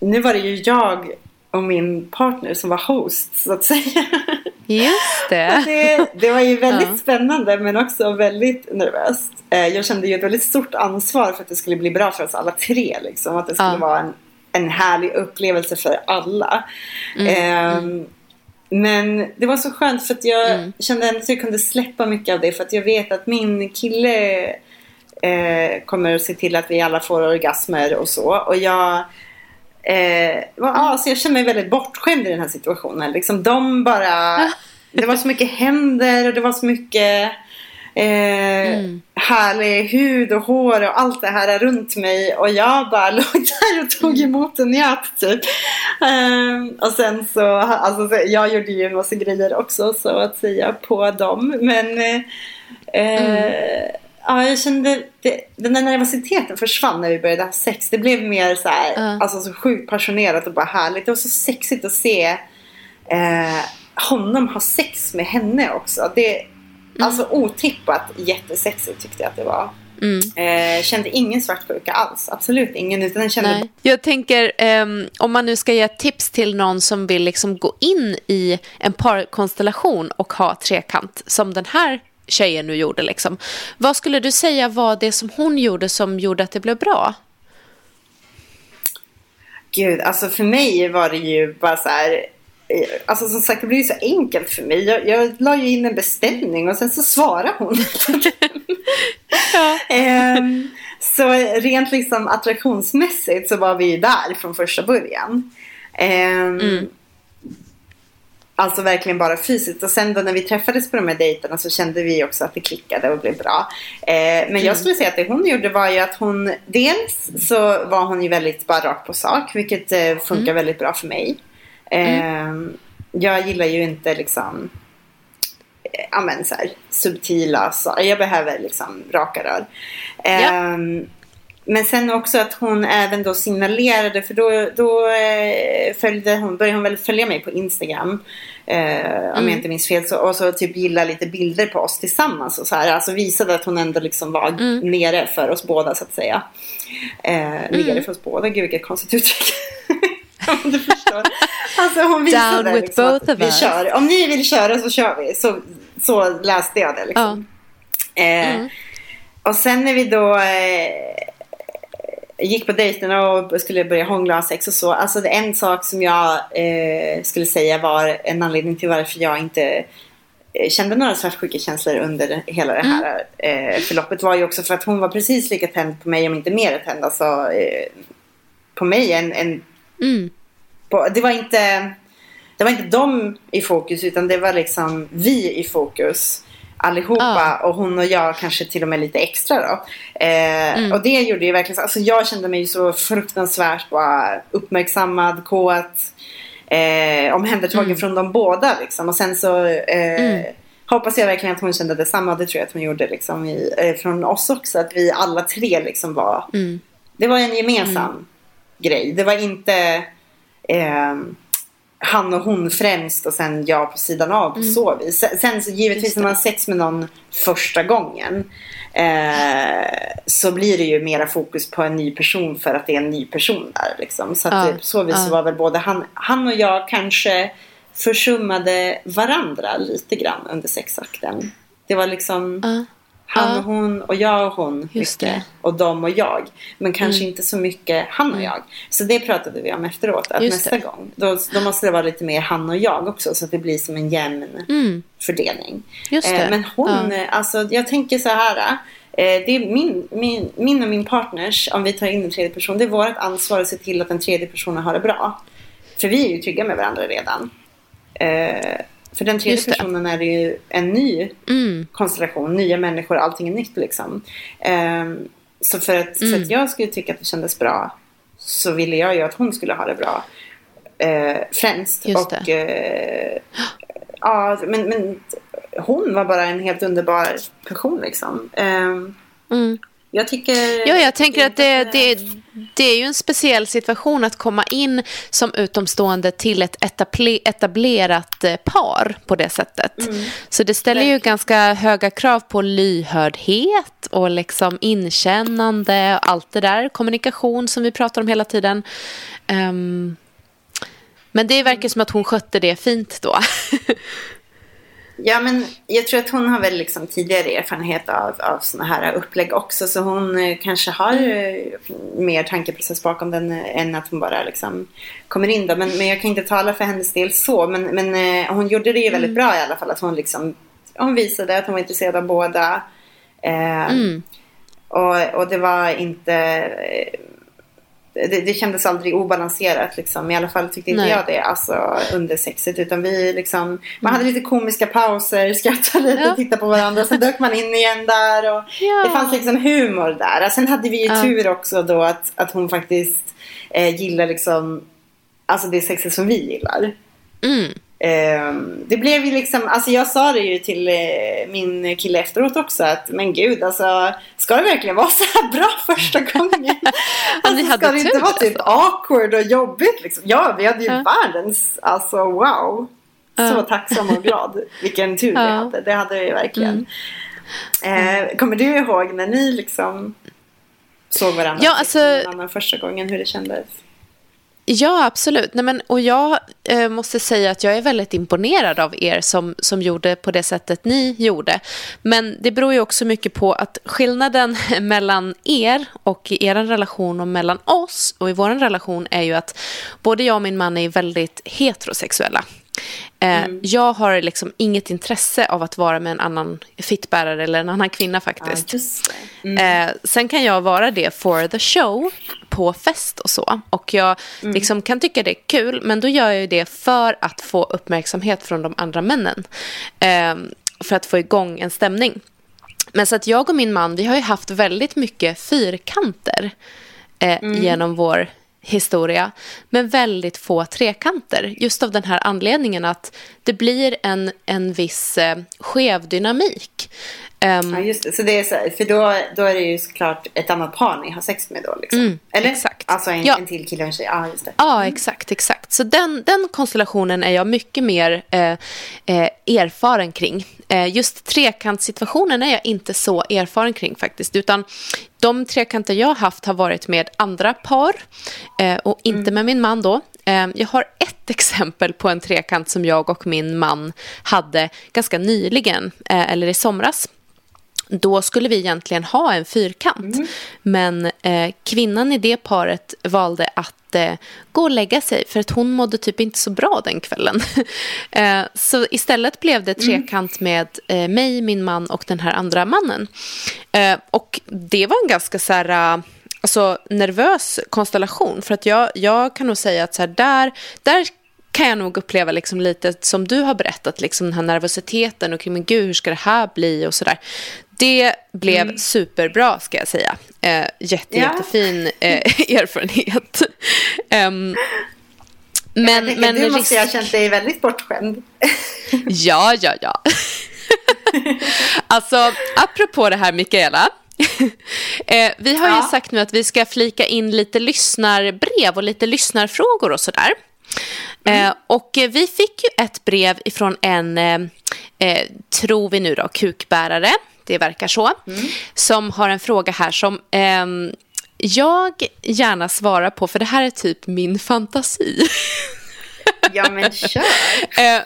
nu var det ju jag och min partner som var host så att säga. Just det. Det, det var ju väldigt Ja. spännande men också väldigt nervöst. Eh, Jag kände ju ett väldigt stort ansvar för att det skulle bli bra för oss alla tre. Liksom. Att det skulle Ja. vara en, en härlig upplevelse för alla. Ehm, Men det var så skönt för att jag kände ändå att jag kunde släppa mycket av det. För att jag vet att min kille eh, kommer att se till att vi alla får orgasmer och så. Och jag Eh, ja, så jag känner mig väldigt bortskämd i den här situationen. Liksom, de bara... Det var så mycket händer och det var så mycket eh, härlig hud och hår och allt det här runt mig. Och jag bara låg där och tog emot en njöt typ. Eh, och sen så, alltså, så, jag gjorde ju en massa grejer också så att säga på dem. Men eh, eh, Ja, jag kände det, den där nervositeten försvann när vi började ha sex. Det blev mer så här, Ja. alltså så sjukt passionerat och bara härligt. Det var så sexigt att se eh, honom ha sex med henne också. Det, Alltså otippat jättesexigt tyckte jag att det var. Mm. Eh, kände ingen svartsjuka alls. Absolut ingen. Utan den kände Nej. Jag tänker, ehm, om man nu ska ge tips till någon som vill liksom gå in i en parkonstellation och ha trekant, som den här tjejen nu gjorde. Liksom. Vad skulle du säga var det som hon gjorde som gjorde att det blev bra? Gud, alltså för mig var det ju bara så här. eh, Alltså som sagt, det blev ju så enkelt för mig. Jag, jag la ju in en beställning och sen så svarade hon. Ehm, så rent liksom attraktionsmässigt så var vi ju där från första början. Ehm, Alltså verkligen bara fysiskt. Och sen då när vi träffades på de här dejterna så kände vi också att det klickade och blev bra. Eh, men jag skulle säga att det hon gjorde var ju att hon dels så var hon ju väldigt bara rakt på sak. Vilket eh, funkar väldigt bra för mig. Eh, Jag gillar ju inte liksom eh, ja, men så här, subtila saker. Jag behöver liksom raka rör. Ehm, Men sen också att hon även då signalerade för då, då eh, följde hon, började hon väl följa mig på Instagram. Eh, om jag inte minns fel. Så, och så typ gilla lite bilder på oss tillsammans. Och så här. Alltså visade att hon ändå liksom var nere för oss båda så att säga. Eh, Nere för oss båda. Gud vilket konstigt uttryck. Om du förstår. Alltså hon visade Down with liksom both att vi us. kör. Om ni vill köra så kör vi. Så, så läste jag det liksom. Eh, Och sen när vi då eh, gick på dejterna och skulle börja hångla och ha sex och så. Alltså en sak som jag eh, skulle säga var en anledning till varför jag inte eh, kände några svartsjukekänslor under hela det här eh, förloppet var ju också för att hon var precis lika tänd på mig om inte mer tänd alltså, eh, på mig än, än Mm. på, det var inte det var inte de i fokus utan det var liksom vi i fokus allihopa och hon och jag kanske till och med lite extra då. Eh, Och det gjorde ju verkligen så, alltså jag kände mig ju så fruktansvärt bara uppmärksammad, kåt, eh, omhändertagen från de båda liksom. Och sen så eh, hoppas jag verkligen att hon kände detsamma, det tror jag att hon gjorde liksom i, eh, från oss också, att vi alla tre liksom var, det var en gemensam grej. Det var inte eh, han och hon främst och sen jag på sidan av på så vis. Sen- så givetvis när man har sex med någon första gången eh, så blir det ju mera fokus på en ny person för att det är en ny person där. Liksom. Så Ja, på så vis så ja. var väl både han, han och jag kanske försummade varandra lite grann under sexakten. Det var liksom Ja. Han och hon och jag och hon Just mycket. Och de och jag. Men kanske inte så mycket han och jag. Så det pratade vi om efteråt. Att Just nästa det. gång. Då, då måste det vara lite mer han och jag också. Så att det blir som en jämn Mm. fördelning. Just. Eh, men hon, Ja. eh, alltså jag tänker så här. eh, det är min, min, min och min partners, om vi tar in en tredje person, det är vårt ansvar att se till att den tredje personen har det bra. För vi är ju trygga med varandra redan. Eh, för den tredje personen är det ju en ny Mm. konstellation, nya människor, allting är nytt liksom. Ehm, så för att, för Mm. att jag skulle tycka att det kändes bra så ville jag ju att hon skulle ha det bra. Eh, främst. Just och eh, ja, men, men hon var bara en helt underbar person liksom. Ehm, Mm. Jag tycker... Ja, jag tänker att det, det, det är ju en speciell situation att komma in som utomstående till ett etable, etablerat eh, par på det sättet. Så det ställer ju ganska höga krav på lyhördhet och liksom inkännande och allt det där. Kommunikation som vi pratar om hela tiden. Ehm, men det verkar som att hon skötte det fint då. Ja, men jag tror att hon har väl liksom tidigare erfarenhet av, av såna här upplägg också. Så hon eh, kanske har eh, mer tankeprocess bakom den eh, än att hon bara liksom kommer in. Då. Men, men jag kan inte tala för hennes del så. Men, men hon gjorde det ju väldigt bra i alla fall. Att hon, liksom, hon visade att hon var intresserad av båda. Eh, och, och det var inte... Det, det kändes aldrig obalanserat liksom. I alla fall tyckte inte Nej. jag det alltså, under sexet. Utan vi liksom, man hade lite komiska pauser, skrattade lite, Ja. tittade på varandra. Sen dök man in igen där. Och Ja. Det fanns liksom humor där. Sen hade vi ju Ja. tur också då att, att hon faktiskt eh, gillar liksom, alltså det sexet som vi gillar. Mm. Ehm, det blev ju liksom, alltså jag sa det ju till eh, min kille efteråt också att men gud alltså ska det verkligen vara så här bra första gången? alltså, ska det inte vara typ awkward och jobbigt liksom? Ja, vi hade ju Ja. världens, alltså wow. Så tacksam och glad. Vilken tur vi Ja. Mm. hade, det hade vi verkligen. Eh, kommer du ihåg när ni liksom såg varandra Ja, sex alltså- första gången hur det kändes? Ja, absolut. Nej, men, och jag eh, måste säga att jag är väldigt imponerad av er som, som gjorde på det sättet ni gjorde. Men det beror ju också mycket på att skillnaden mellan er och i er relation och mellan oss och i vår relation är ju att både jag och min man är väldigt heterosexuella. Eh, Jag har liksom inget intresse av att vara med en annan fittbärare eller en annan kvinna faktiskt. just det. Eh, sen kan jag vara det for the show på fest och så. Och jag liksom kan tycka det är kul, men då gör jag ju det för att få uppmärksamhet från de andra männen. Eh, för att få igång en stämning. Men så att jag och min man, vi har ju haft väldigt mycket fyrkanter eh, genom vår historia, men väldigt få trekanter. Just av den här anledningen att det blir en, en viss eh, skev dynamik. Ehm, Ja, just det. Så det är så för då, då är det ju såklart ett annat par ni har sex med då. Liksom. Mm, Eller? exakt. Alltså en, Ja. en till kille och en tjej. Ja, just det. Ja, exakt. exakt. Så den, den konstellationen är jag mycket mer eh, eh, erfaren kring. Eh, just trekantssituationen är jag inte så erfaren kring faktiskt. Utan de trekanter jag har haft har varit med andra par eh, och inte med min man då. Eh, jag har ett exempel på en trekant som jag och min man hade ganska nyligen, eller i somras. Då skulle vi egentligen ha en fyrkant. Mm. Men eh, kvinnan i det paret valde att eh, gå och lägga sig för att hon mådde typ inte så bra den kvällen. eh, så istället blev det Mm. trekant med eh, mig, min man och den här andra mannen. Eh, och det var en ganska så här... eh, Alltså, nervös konstellation. För att jag, jag kan nog säga att så här, där, där kan jag nog uppleva liksom lite som du har berättat, liksom den här nervositeten och men gud, hur ska det här bli och sådär. Det blev superbra ska jag säga. Eh, jätte, Ja. jättefin eh, erfarenhet. Em, men, tänker, men du måste ju ha risk- känt dig väldigt bortskämd. Ja, ja, ja. alltså, apropå det här, Mikaela. eh, vi har ju Ja. sagt nu att vi ska flika in lite lyssnarbrev och lite lyssnarfrågor och sådär. Eh, och vi fick ju ett brev ifrån en, eh, eh, tror vi nu då, kukbärare. Det verkar så. Som har en fråga här som ehm, jag gärna svarar på, för det här är typ min fantasi. Ja, men kör. Eh,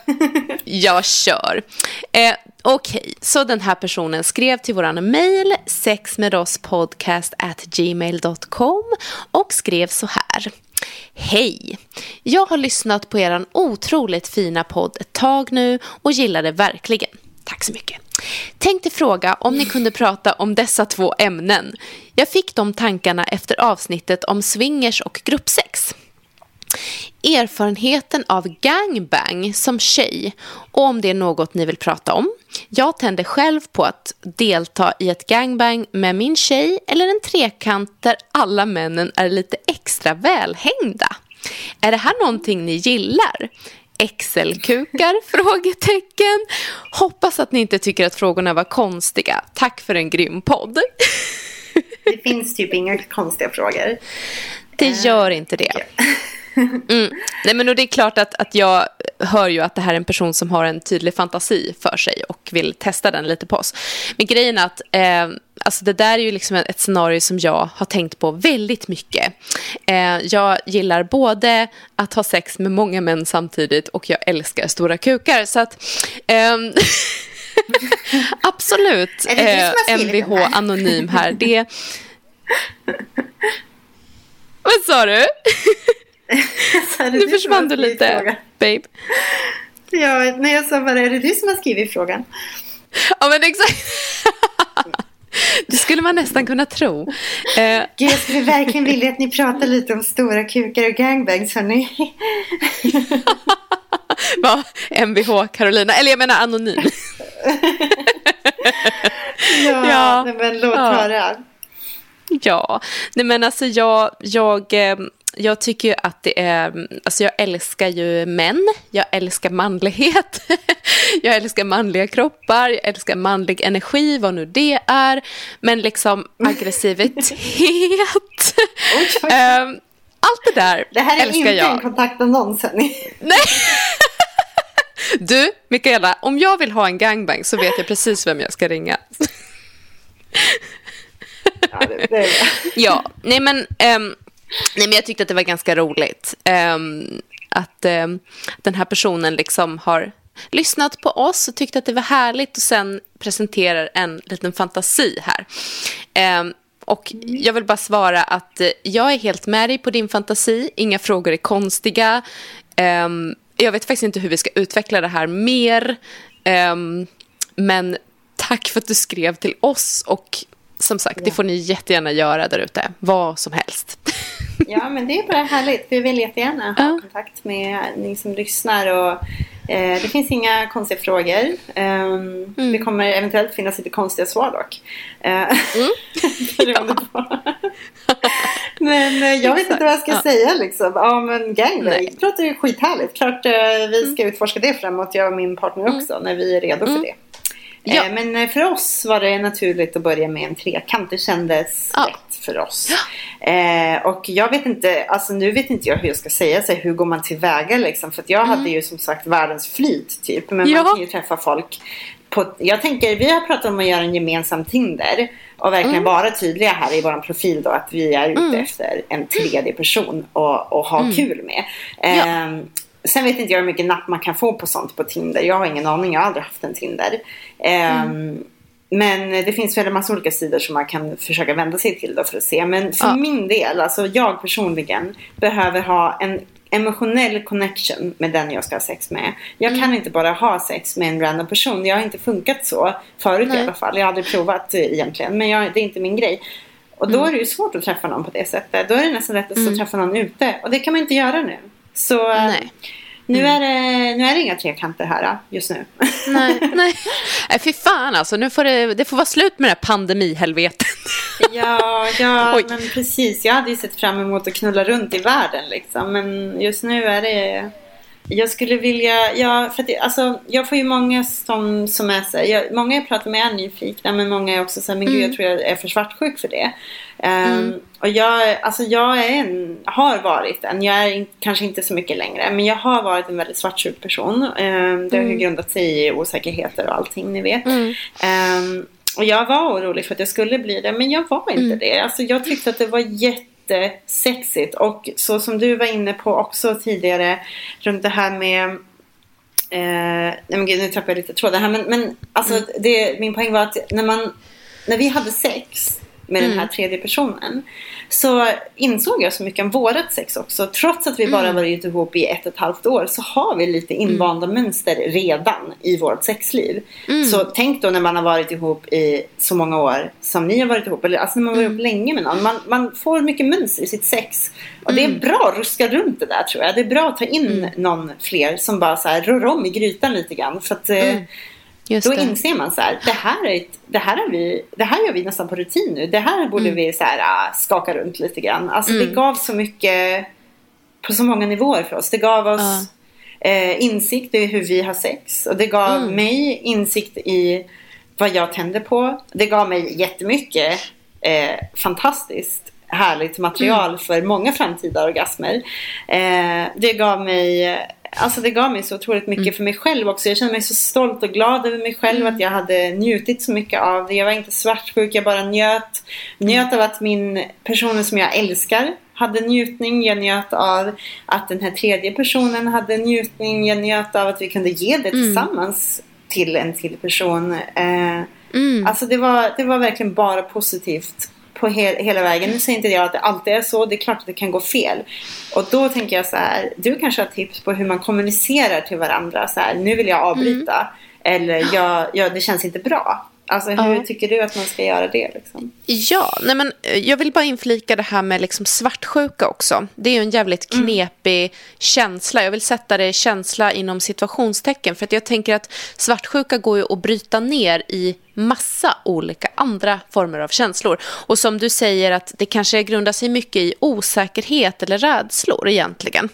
jag kör. Eh, Okej, så den här personen skrev till våran mail sexmedosspodcast@gmail.com och skrev så här. Hej! Jag har lyssnat på er otroligt fina podd ett tag nu och gillar det verkligen. Tack så mycket. Tänkte fråga om ni kunde prata om dessa två ämnen. Jag fick de tankarna efter avsnittet om swingers och gruppsex erfarenheten av gangbang som tjej och om det är något ni vill prata om. Jag tänder själv på att delta i ett gangbang med min tjej eller en trekant där alla männen är lite extra välhängda. Är det här någonting ni gillar? Excelkukar? Frågetecken. Hoppas att ni inte tycker att frågorna var konstiga. Tack för en grym podd. Det finns typ inga konstiga frågor. Det gör inte det. Mm. Nej, men och det är klart att, att jag hör ju att det här är en person som har en tydlig fantasi för sig och vill testa den lite på oss. Men grejen är att eh, alltså det där är ju liksom ett scenario som jag har tänkt på väldigt mycket. Eh, jag gillar både att ha sex med många män samtidigt och jag älskar stora kukar. Så att... ehm, Absolut, som har eh, MVH anonym här. Det... Vad sa du? Nu försvann du lite, frågan? babe. Ja, när jag sa bara, är det du som har skrivit frågan? Ja, men exakt. Det skulle man nästan kunna tro. Eh, Gud, jag skulle verkligen vilja att ni pratar lite om stora kukar och gangbangs, hörni. vad? Mvh Carolina, eller jag menar anonym. Ja, Ja. Nej, men låt Ja. höra. Ja, nej men alltså jag, jag, eh, jag tycker ju att det är, alltså jag älskar ju män, jag älskar manlighet, jag älskar manliga kroppar, jag älskar manlig energi, vad nu det är, men liksom aggressivitet, Oj, oj. eh, allt det där Det här är älskar inte jag. en kontaktannons. Nej. Du, Mikaela, om jag vill ha en gangbang så vet jag precis vem jag ska ringa. Ja, det, det är bra. Ja, nej men, ehm, nej men jag tyckte att det var ganska roligt ehm, att ehm, den här personen liksom har lyssnat på oss och tyckte att det var härligt och sen presenterar en liten fantasi här. Ehm, och jag vill bara svara att eh, jag är helt med dig på din fantasi. Inga frågor är konstiga. Jag vet faktiskt inte hur vi ska utveckla det här mer. Men tack för att du skrev till oss och som sagt, det får ni jättegärna göra där ute. Vad som helst. Ja, men det är bara härligt. Vi vill jättegärna ha kontakt med ni som lyssnar. Och, eh, det finns inga konstiga frågor. Ehm, Mm. Det kommer eventuellt finnas lite konstiga svar dock. Eh, beroende på. men eh, jag vet inte vad jag ska Ja. säga liksom. Ja, men gangbang. Det låter ju skithärligt. Klart eh, vi ska utforska det framåt, jag och min partner också, när vi är redo för det. Ja. Eh, Men eh, för oss var det naturligt att börja med en trekant. Det kändes Ja. rätt för oss. Eh, och jag vet inte, alltså nu vet inte jag hur jag ska säga så hur går man tillväga liksom. För att jag hade ju som sagt världens flyt typ. Men Ja. man kan ju träffa folk. På, jag tänker, vi har pratat om att göra en gemensam Tinder. Och verkligen vara tydliga här i vår profil då att vi är ute efter en tredje person och, och ha kul med. Eh, Sen vet inte jag hur mycket napp man kan få på sånt på Tinder. Jag har ingen aning, jag har aldrig haft en Tinder. Ehm, men det finns väl en massa olika sidor som man kan försöka vända sig till då för att se. Men för Ja. min del, alltså jag personligen, behöver ha en emotionell connection med den jag ska ha sex med. Jag Mm. kan inte bara ha sex med en random person. Jag har inte funkat så förut i Nej. alla fall. Jag har aldrig provat eh, egentligen. Men jag, det är inte min grej. Och Mm. då är det ju svårt att träffa någon på det sättet. Då är det nästan lättast att träffa någon ute. Och det kan man inte göra nu. Så eh, Nej. Nu, är det, nu är det inga trekanter här eh, just nu. Nej, nej. nej fy fan alltså. Nu får det, det får vara slut med det här pandemihelvetet. Ja, ja Oj. men precis. Jag hade ju sett fram emot att knulla runt i världen liksom. Men just nu är det... Jag skulle vilja... Ja, för det, alltså, jag får ju många som, som är så jag, Många jag pratar med är nyfikna men många är också så här, men gud jag tror jag är för svartsjuk för det. Ehm, och jag, alltså, jag är en, har varit en, jag är in, kanske inte så mycket längre, men jag har varit en väldigt svartsjuk person. Ehm, det har ju grundat sig i osäkerheter och allting ni vet. Ehm, och jag var orolig för att jag skulle bli det, men jag var inte det. Alltså, jag tyckte att det var jättesexigt. Och så som du var inne på också tidigare, runt det här med Eh, nej men gud, nu tappade jag lite tråden här. Men, men alltså, det, min poäng var att när, man, när vi hade sex med den här tredje personen så insåg jag så mycket om vårat sex också. Trots att vi bara varit ihop i ett och ett halvt år så har vi lite invanda mönster redan i vårt sexliv. Så tänk då när man har varit ihop i så många år som ni har varit ihop. Eller alltså när man har varit ihop länge med någon. Man, man får mycket mönster i sitt sex. Och det är bra att ruska runt det där tror jag. Det är bra att ta in någon fler som bara så här rör om i grytan lite grann. För att eh, Just då det. inser man så här, det här, är ett, det, här har vi, det här gör vi nästan på rutin nu. Det här borde Mm. vi så här, ah, skaka runt lite grann. Alltså det gav så mycket på så många nivåer för oss. Det gav oss eh, insikt i hur vi har sex. Och det gav Mm. mig insikt i vad jag tänder på. Det gav mig jättemycket eh, fantastiskt härligt material Mm. för många framtida orgasmer. Eh, det gav mig Alltså det gav mig så otroligt mycket Mm. för mig själv också. Jag kände mig så stolt och glad över mig själv att jag hade njutit så mycket av det. Jag var inte svartsjuk, jag bara njöt. Njöt av att min personen som jag älskar hade njutning. Jag njöt av att den här tredje personen hade njutning. Jag njöt av att vi kunde ge det tillsammans till en till person. Eh, Alltså det var, det var verkligen bara positivt på he- hela vägen. Nu säger inte jag att det alltid är så. Det är klart att det kan gå fel. Och då tänker jag så här. Du kanske har tips på hur man kommunicerar till varandra. Så här, nu vill jag avbryta. Eller jag, jag, det känns inte bra. Alltså hur Ja. tycker du att man ska göra det? Liksom? Ja, nej men eh, jag vill bara inflika det här med liksom svartsjuka också. Det är ju en jävligt knepig känsla. Jag vill sätta det känsla inom situationstecken. För att jag tänker att svartsjuka går ju att bryta ner i massa olika andra former av känslor. Och som du säger att det kanske grundar sig mycket i osäkerhet eller rädslor egentligen.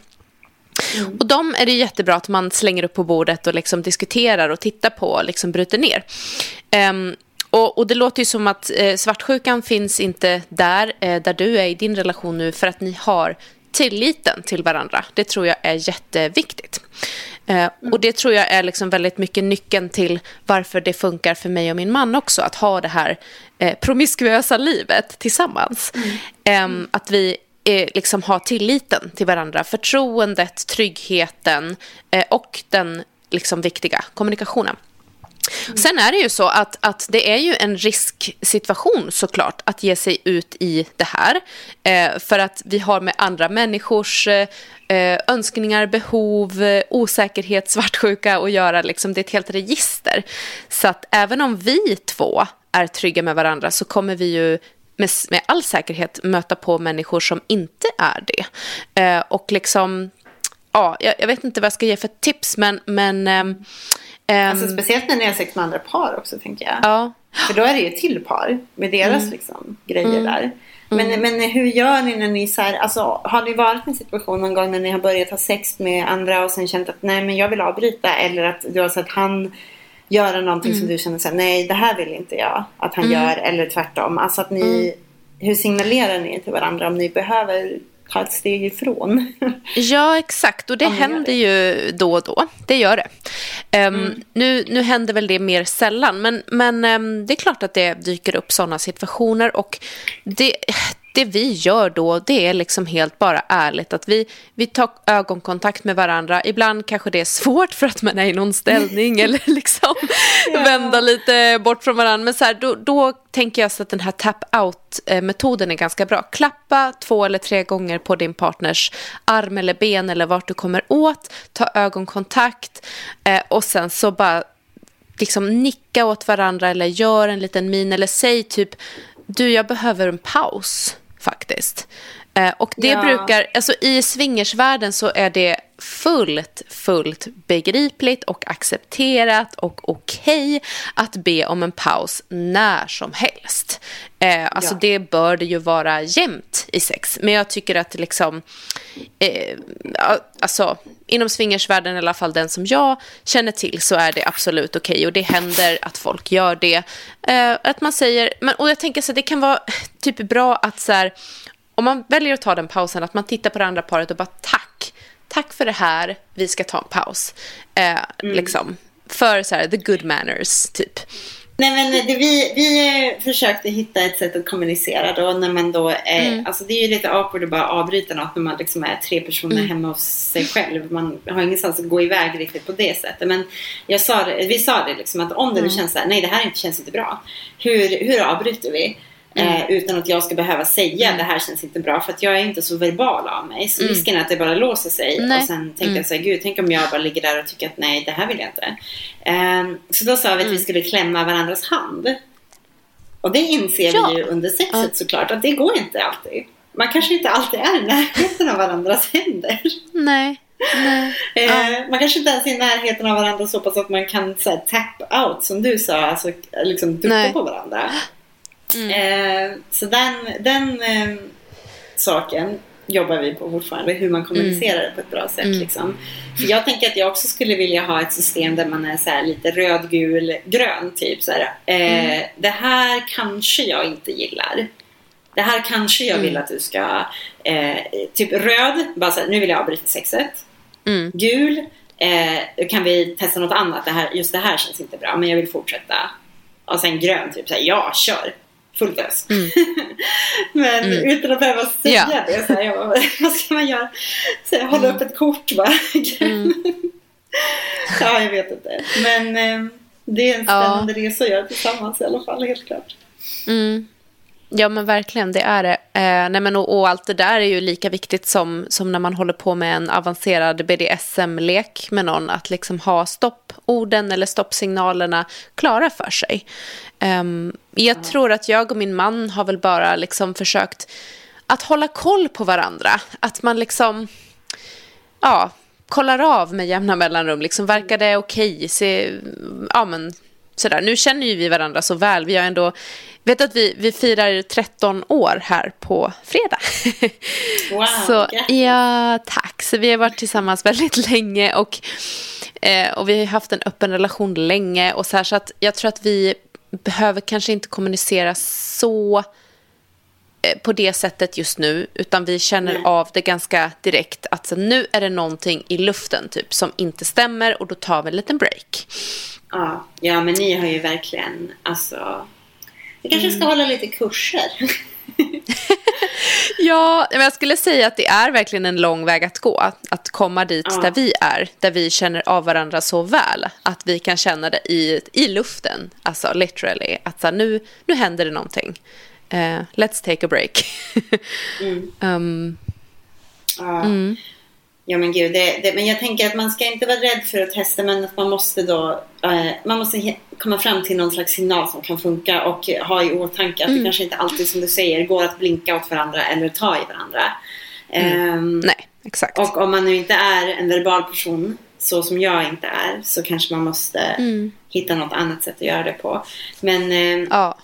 Och de är det jättebra att man slänger upp på bordet och liksom diskuterar och tittar på och liksom bryter ner. Ehm, och, och det låter ju som att eh, svartsjukan finns inte där, eh, där du är i din relation nu för att ni har tilliten till varandra. Det tror jag är jätteviktigt. Eh, och det tror jag är liksom väldigt mycket nyckeln till varför det funkar för mig och min man också. Att ha det här eh, promiskuösa livet tillsammans. Ehm, att vi eh, liksom har tilliten till varandra. Förtroendet, tryggheten eh, och den liksom viktiga kommunikationen. Sen är det ju så att, att det är ju en risksituation såklart att ge sig ut i det här. Eh, för att vi har med andra människors eh, eh, önskningar, behov, eh, osäkerhet, svartsjuka att göra. Liksom, det är ett helt register. Så att även om vi två är trygga med varandra så kommer vi ju med, med all säkerhet möta på människor som inte är det. Eh, och liksom, ja, jag, jag vet inte vad jag ska ge för tips, men... men ehm, ehm, Alltså, speciellt när ni har sex med andra par också tänker jag. ja. För då är det ju till par med deras liksom, grejer där. Men, men hur gör ni när ni så här, alltså har ni varit i en situation någon gång när ni har börjat ha sex med andra och sen känt att nej men jag vill avbryta eller att du har sett han göra någonting som du känner så här, nej det här vill inte jag att han gör eller tvärtom. Alltså att ni, hur signalerar ni till varandra om ni behöver ta ett steg ifrån? Ja, exakt. Och det händer ju då och då. Det gör det. Ehm, nu, nu händer väl det mer sällan, men, men ehm, det är klart att det dyker upp sådana situationer. Och det, det vi gör då, det är liksom helt bara ärligt att vi, vi tar ögonkontakt med varandra. Ibland kanske det är svårt för att man är i någon ställning eller liksom ja. vända lite bort från varandra. Men så här, då, då tänker jag så att den här tap-out-metoden är ganska bra. Klappa två eller tre gånger på din partners arm eller ben eller vart du kommer åt. Ta ögonkontakt eh, och sen så bara liksom nicka åt varandra eller gör en liten min eller säg typ du jag behöver en paus faktiskt. Eh, och det ja. brukar, alltså i swingersvärlden så är det fullt, fullt begripligt och accepterat och okej okay att be om en paus när som helst. Eh, alltså ja. det bör det ju vara jämnt i sex. Men jag tycker att liksom, eh, alltså inom swingersvärlden i alla fall den som jag känner till så är det absolut okej okay, och det händer att folk gör det. Eh, att man säger, men, och jag tänker så det kan vara typ bra att så här, om man väljer att ta den pausen, att man tittar på det andra paret och bara tack, tack för det här, vi ska ta en paus. Eh, mm. liksom, för så här, the good manners, typ. Nej men det, vi, vi försökte hitta ett sätt att kommunicera då när man då är, mm. alltså det är ju lite awkward att bara avbryta något när man liksom är tre personer mm. hemma hos sig själv. Man har ingenstans att gå iväg riktigt på det sättet. Men jag sa det, vi sa det liksom att om det mm. nu känns så här, nej det här känns inte bra. Hur, hur avbryter vi? Mm. Eh, utan att jag ska behöva säga mm. det här känns inte bra. För att jag är inte så verbal av mig. Så mm. risken är att det bara låser sig. Nej. Och sen tänker jag mm. så här, gud tänk om jag bara ligger där och tycker att nej det här vill jag inte. Eh, så då sa vi att vi mm. skulle klämma varandras hand. Och det inser ja. vi ju under sexet ja. såklart att det går inte alltid. Man kanske inte alltid är i närheten av varandras händer. Nej. Nej. Eh, man kanske inte ens är i närheten av varandra så pass att man kan så här, tap out som du sa. Alltså liksom duppa på varandra. Mm. Eh, så den, den eh, saken jobbar vi på fortfarande. Hur man kommunicerar det på ett bra sätt. Mm. Liksom. För jag tänker att jag också skulle vilja ha ett system där man är så lite röd, gul, grön. Typ så här, eh, mm. Det här kanske jag inte gillar. Det här kanske jag vill mm. att du ska... Eh, typ röd, bara så här, nu vill jag avbryta sexet. Mm. Gul, eh, kan vi testa något annat? Det här, just det här känns inte bra, men jag vill fortsätta. Och sen grön, typ så här, ja, kör fullt ös. Mm. Men mm. utan att behöva säga ja. det. Så här, jag bara, vad ska man göra? Så jag håller mm. upp ett kort bara. Mm. ja, jag vet inte. Men eh, det är en spännande ja. resa att göra tillsammans i alla fall, helt klart. Mm. Ja men verkligen, det är det. Eh, nej, men, och, och, allt det där är ju lika viktigt som, som när man håller på med en avancerad BDSM-lek med någon. Att liksom ha stopporden eller stoppsignalerna klara för sig. Um, jag ja. tror att jag och min man har väl bara liksom försökt att hålla koll på varandra. Att man liksom, ja, kollar av med jämna mellanrum. Liksom, verkar det okej? Okay? Ja, men sådär. Nu känner ju vi varandra så väl. Vi har ändå, vet att vi, vi firar 13 år här på fredag. Wow, så, ja, tack. Så vi har varit tillsammans väldigt länge och, eh, och vi har haft en öppen relation länge. Och så, här, så att jag tror att vi behöver kanske inte kommunicera så eh, på det sättet just nu, utan vi känner Nej. av det ganska direkt att så, nu är det någonting i luften typ som inte stämmer och då tar vi en liten break. Ja, ja men ni har ju verkligen, alltså, vi kanske ska mm. hålla lite kurser. ja, men jag skulle säga att det är verkligen en lång väg att gå. Att komma dit ja. där vi är, där vi känner av varandra så väl. Att vi kan känna det i, i luften, alltså literally. Att så, nu, nu händer det någonting. Uh, let's take a break. mm. um, ja. Mm. Ja men gud, det, det, men jag tänker att man ska inte vara rädd för att testa men att man måste då eh, man måste komma fram till någon slags signal som kan funka och ha i åtanke att mm. det kanske inte alltid som du säger går att blinka åt varandra eller ta i varandra. Mm. Um, Nej, exakt. Och om man nu inte är en verbal person så som jag inte är så kanske man måste mm. hitta något annat sätt att göra det på. Men eh, ja.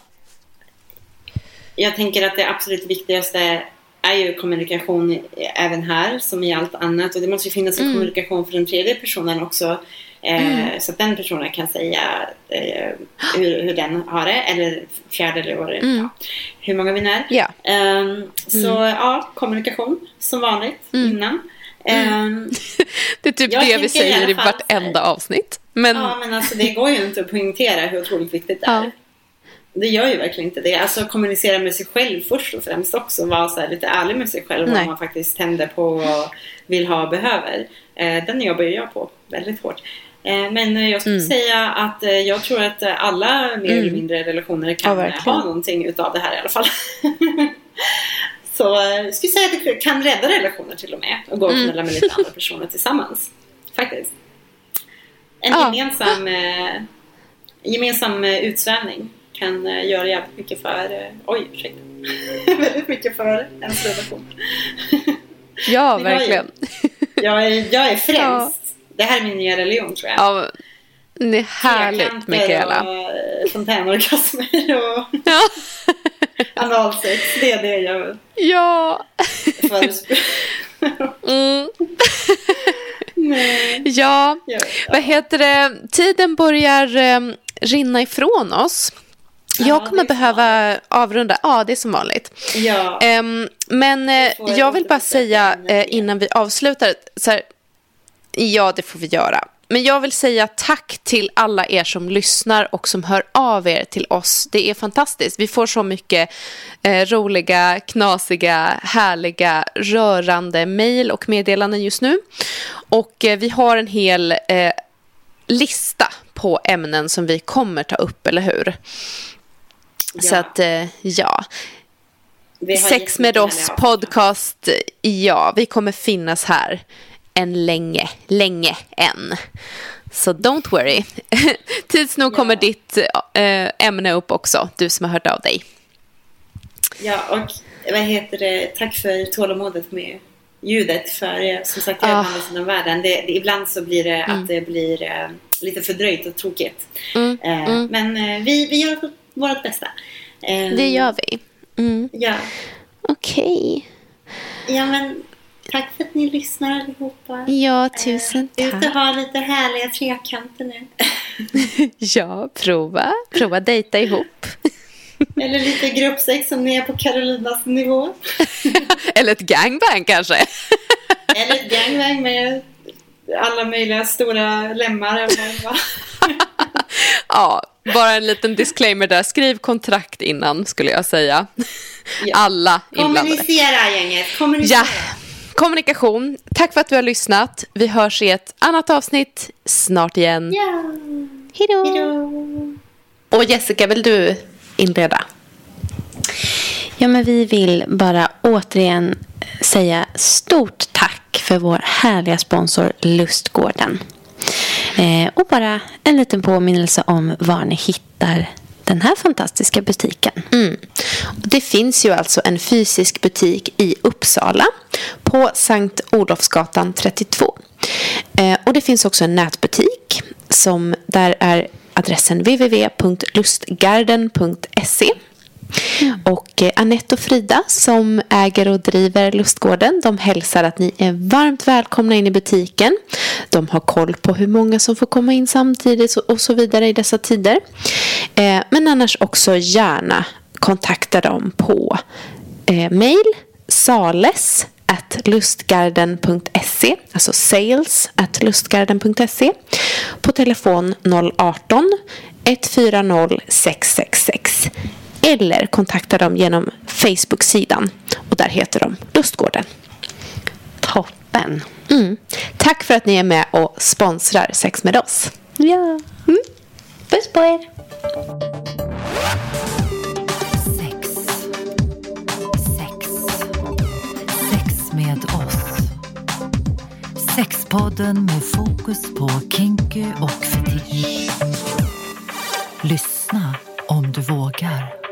jag tänker att det absolut viktigaste är ju kommunikation även här som i allt annat och det måste ju finnas en mm. kommunikation för den tredje personen också. Eh, mm. Så att den personen kan säga eh, hur, hur den har det eller fjärde eller vad det mm. ja, Hur många vi är. Yeah. Um, så ja, kommunikation som vanligt mm. innan. Um, det är typ det vi säger i, i vartenda avsnitt. Men... Ja, men alltså det går ju inte att poängtera hur otroligt viktigt det är. Ja. Det gör ju verkligen inte det. Alltså kommunicera med sig själv först och främst också. Vara så lite ärlig med sig själv. Nej. Vad man faktiskt tänder på och vill ha och behöver. Eh, den jobbar ju jag på väldigt hårt. Eh, men eh, jag skulle Mm. säga att eh, jag tror att eh, alla mer eller Mm. mindre relationer Ja, kan eh, verkligen. ha någonting utav det här i alla fall. Så eh, jag skulle säga att det kan rädda relationer till och med. Och gå och Mm. knulla med lite andra personer tillsammans. Faktiskt. En Ja. gemensam, eh, gemensam eh, utsvävning kan eh, göra jävligt mycket för, eh, oj ursäkta, väldigt mycket för ens relation. Ja, Ni hör ju. verkligen. Jag är, jag är frälst. Ja. Det här är min nya religion tror jag. Ja, det är härligt, Mikaela. och fontänorgasmer och Ja. analsex. Det är det jag ja. förespråkar. Mm. Nej. Ja, Ja. vad heter det? Tiden börjar eh, rinna ifrån oss. Ja, Jag kommer behöva avrunda. Ja, det är som vanligt. Ja. Ehm, men eh, får jag jag vill bara säga eh, innan vi avslutar. Så här, ja, det får vi göra. Men jag vill säga tack till alla er som lyssnar och som hör av er till oss. Det är fantastiskt. Vi får så mycket eh, roliga, knasiga, härliga, rörande mejl och meddelanden just nu. Och eh, vi har en hel eh, lista på ämnen som vi kommer ta upp, eller hur? Så Ja. att, eh, ja. Sex med oss podcast. Ja, vi kommer finnas här en länge, länge än. Så don't worry. Tids nog kommer ditt eh, ämne upp också, du som har hört av dig. Ja, och vad heter det? Tack för tålamodet med ljudet. För som sagt, jag är Ah. på andra sidan världen. Det, det, ibland så blir det att det blir eh, lite fördröjt och tråkigt. Mm, Eh, mm. Men eh, vi, vi gör vårt bästa. Eh, Det gör vi. Mm. Ja. Okej. ja, men tack för att ni lyssnar allihopa. Ja, tusen Ut och tack. ha lite härliga trekanter nu. Ja, prova. Prova dejta ihop. Eller lite gruppsex som ni är på Carolinas nivå. Eller ett gangbang kanske. Eller ett gangbang med alla möjliga stora lemmar. Ja, bara en liten disclaimer där. Skriv kontrakt innan skulle jag säga. Ja. Alla inblandade. Kommunicera gänget, kommunicera. Ja, kommunikation. Tack för att du har lyssnat. Vi hörs i ett annat avsnitt snart igen. Ja. Hej då. Och Jessica, vill du inleda? Ja, men vi vill bara återigen säga stort tack för vår härliga sponsor Lustgården. Eh, och bara en liten påminnelse om var ni hittar den här fantastiska butiken. Mm. Det finns ju alltså en fysisk butik i Uppsala på Sankt Olofsgatan 32. Eh, och det finns också en nätbutik som där är adressen www.lustgarden.se. Och eh, Anette och Frida som äger och driver Lustgården de hälsar att ni är varmt välkomna in i butiken. De har koll på hur många som får komma in samtidigt och så vidare i dessa tider. Eh, men annars också gärna kontakta dem på eh, mail sales at lustgarden.se alltså sales at lustgarden.se på telefon 018 140 666 eller kontakta dem genom Facebook-sidan och där heter de Lustgården. Toppen! Mm. Tack för att ni är med och sponsrar Sex med oss. Ja. Mm. Puss på er! Sex. Sex. Sex med oss. Sexpodden med fokus på kinky och fetisch. Lyssna om du vågar.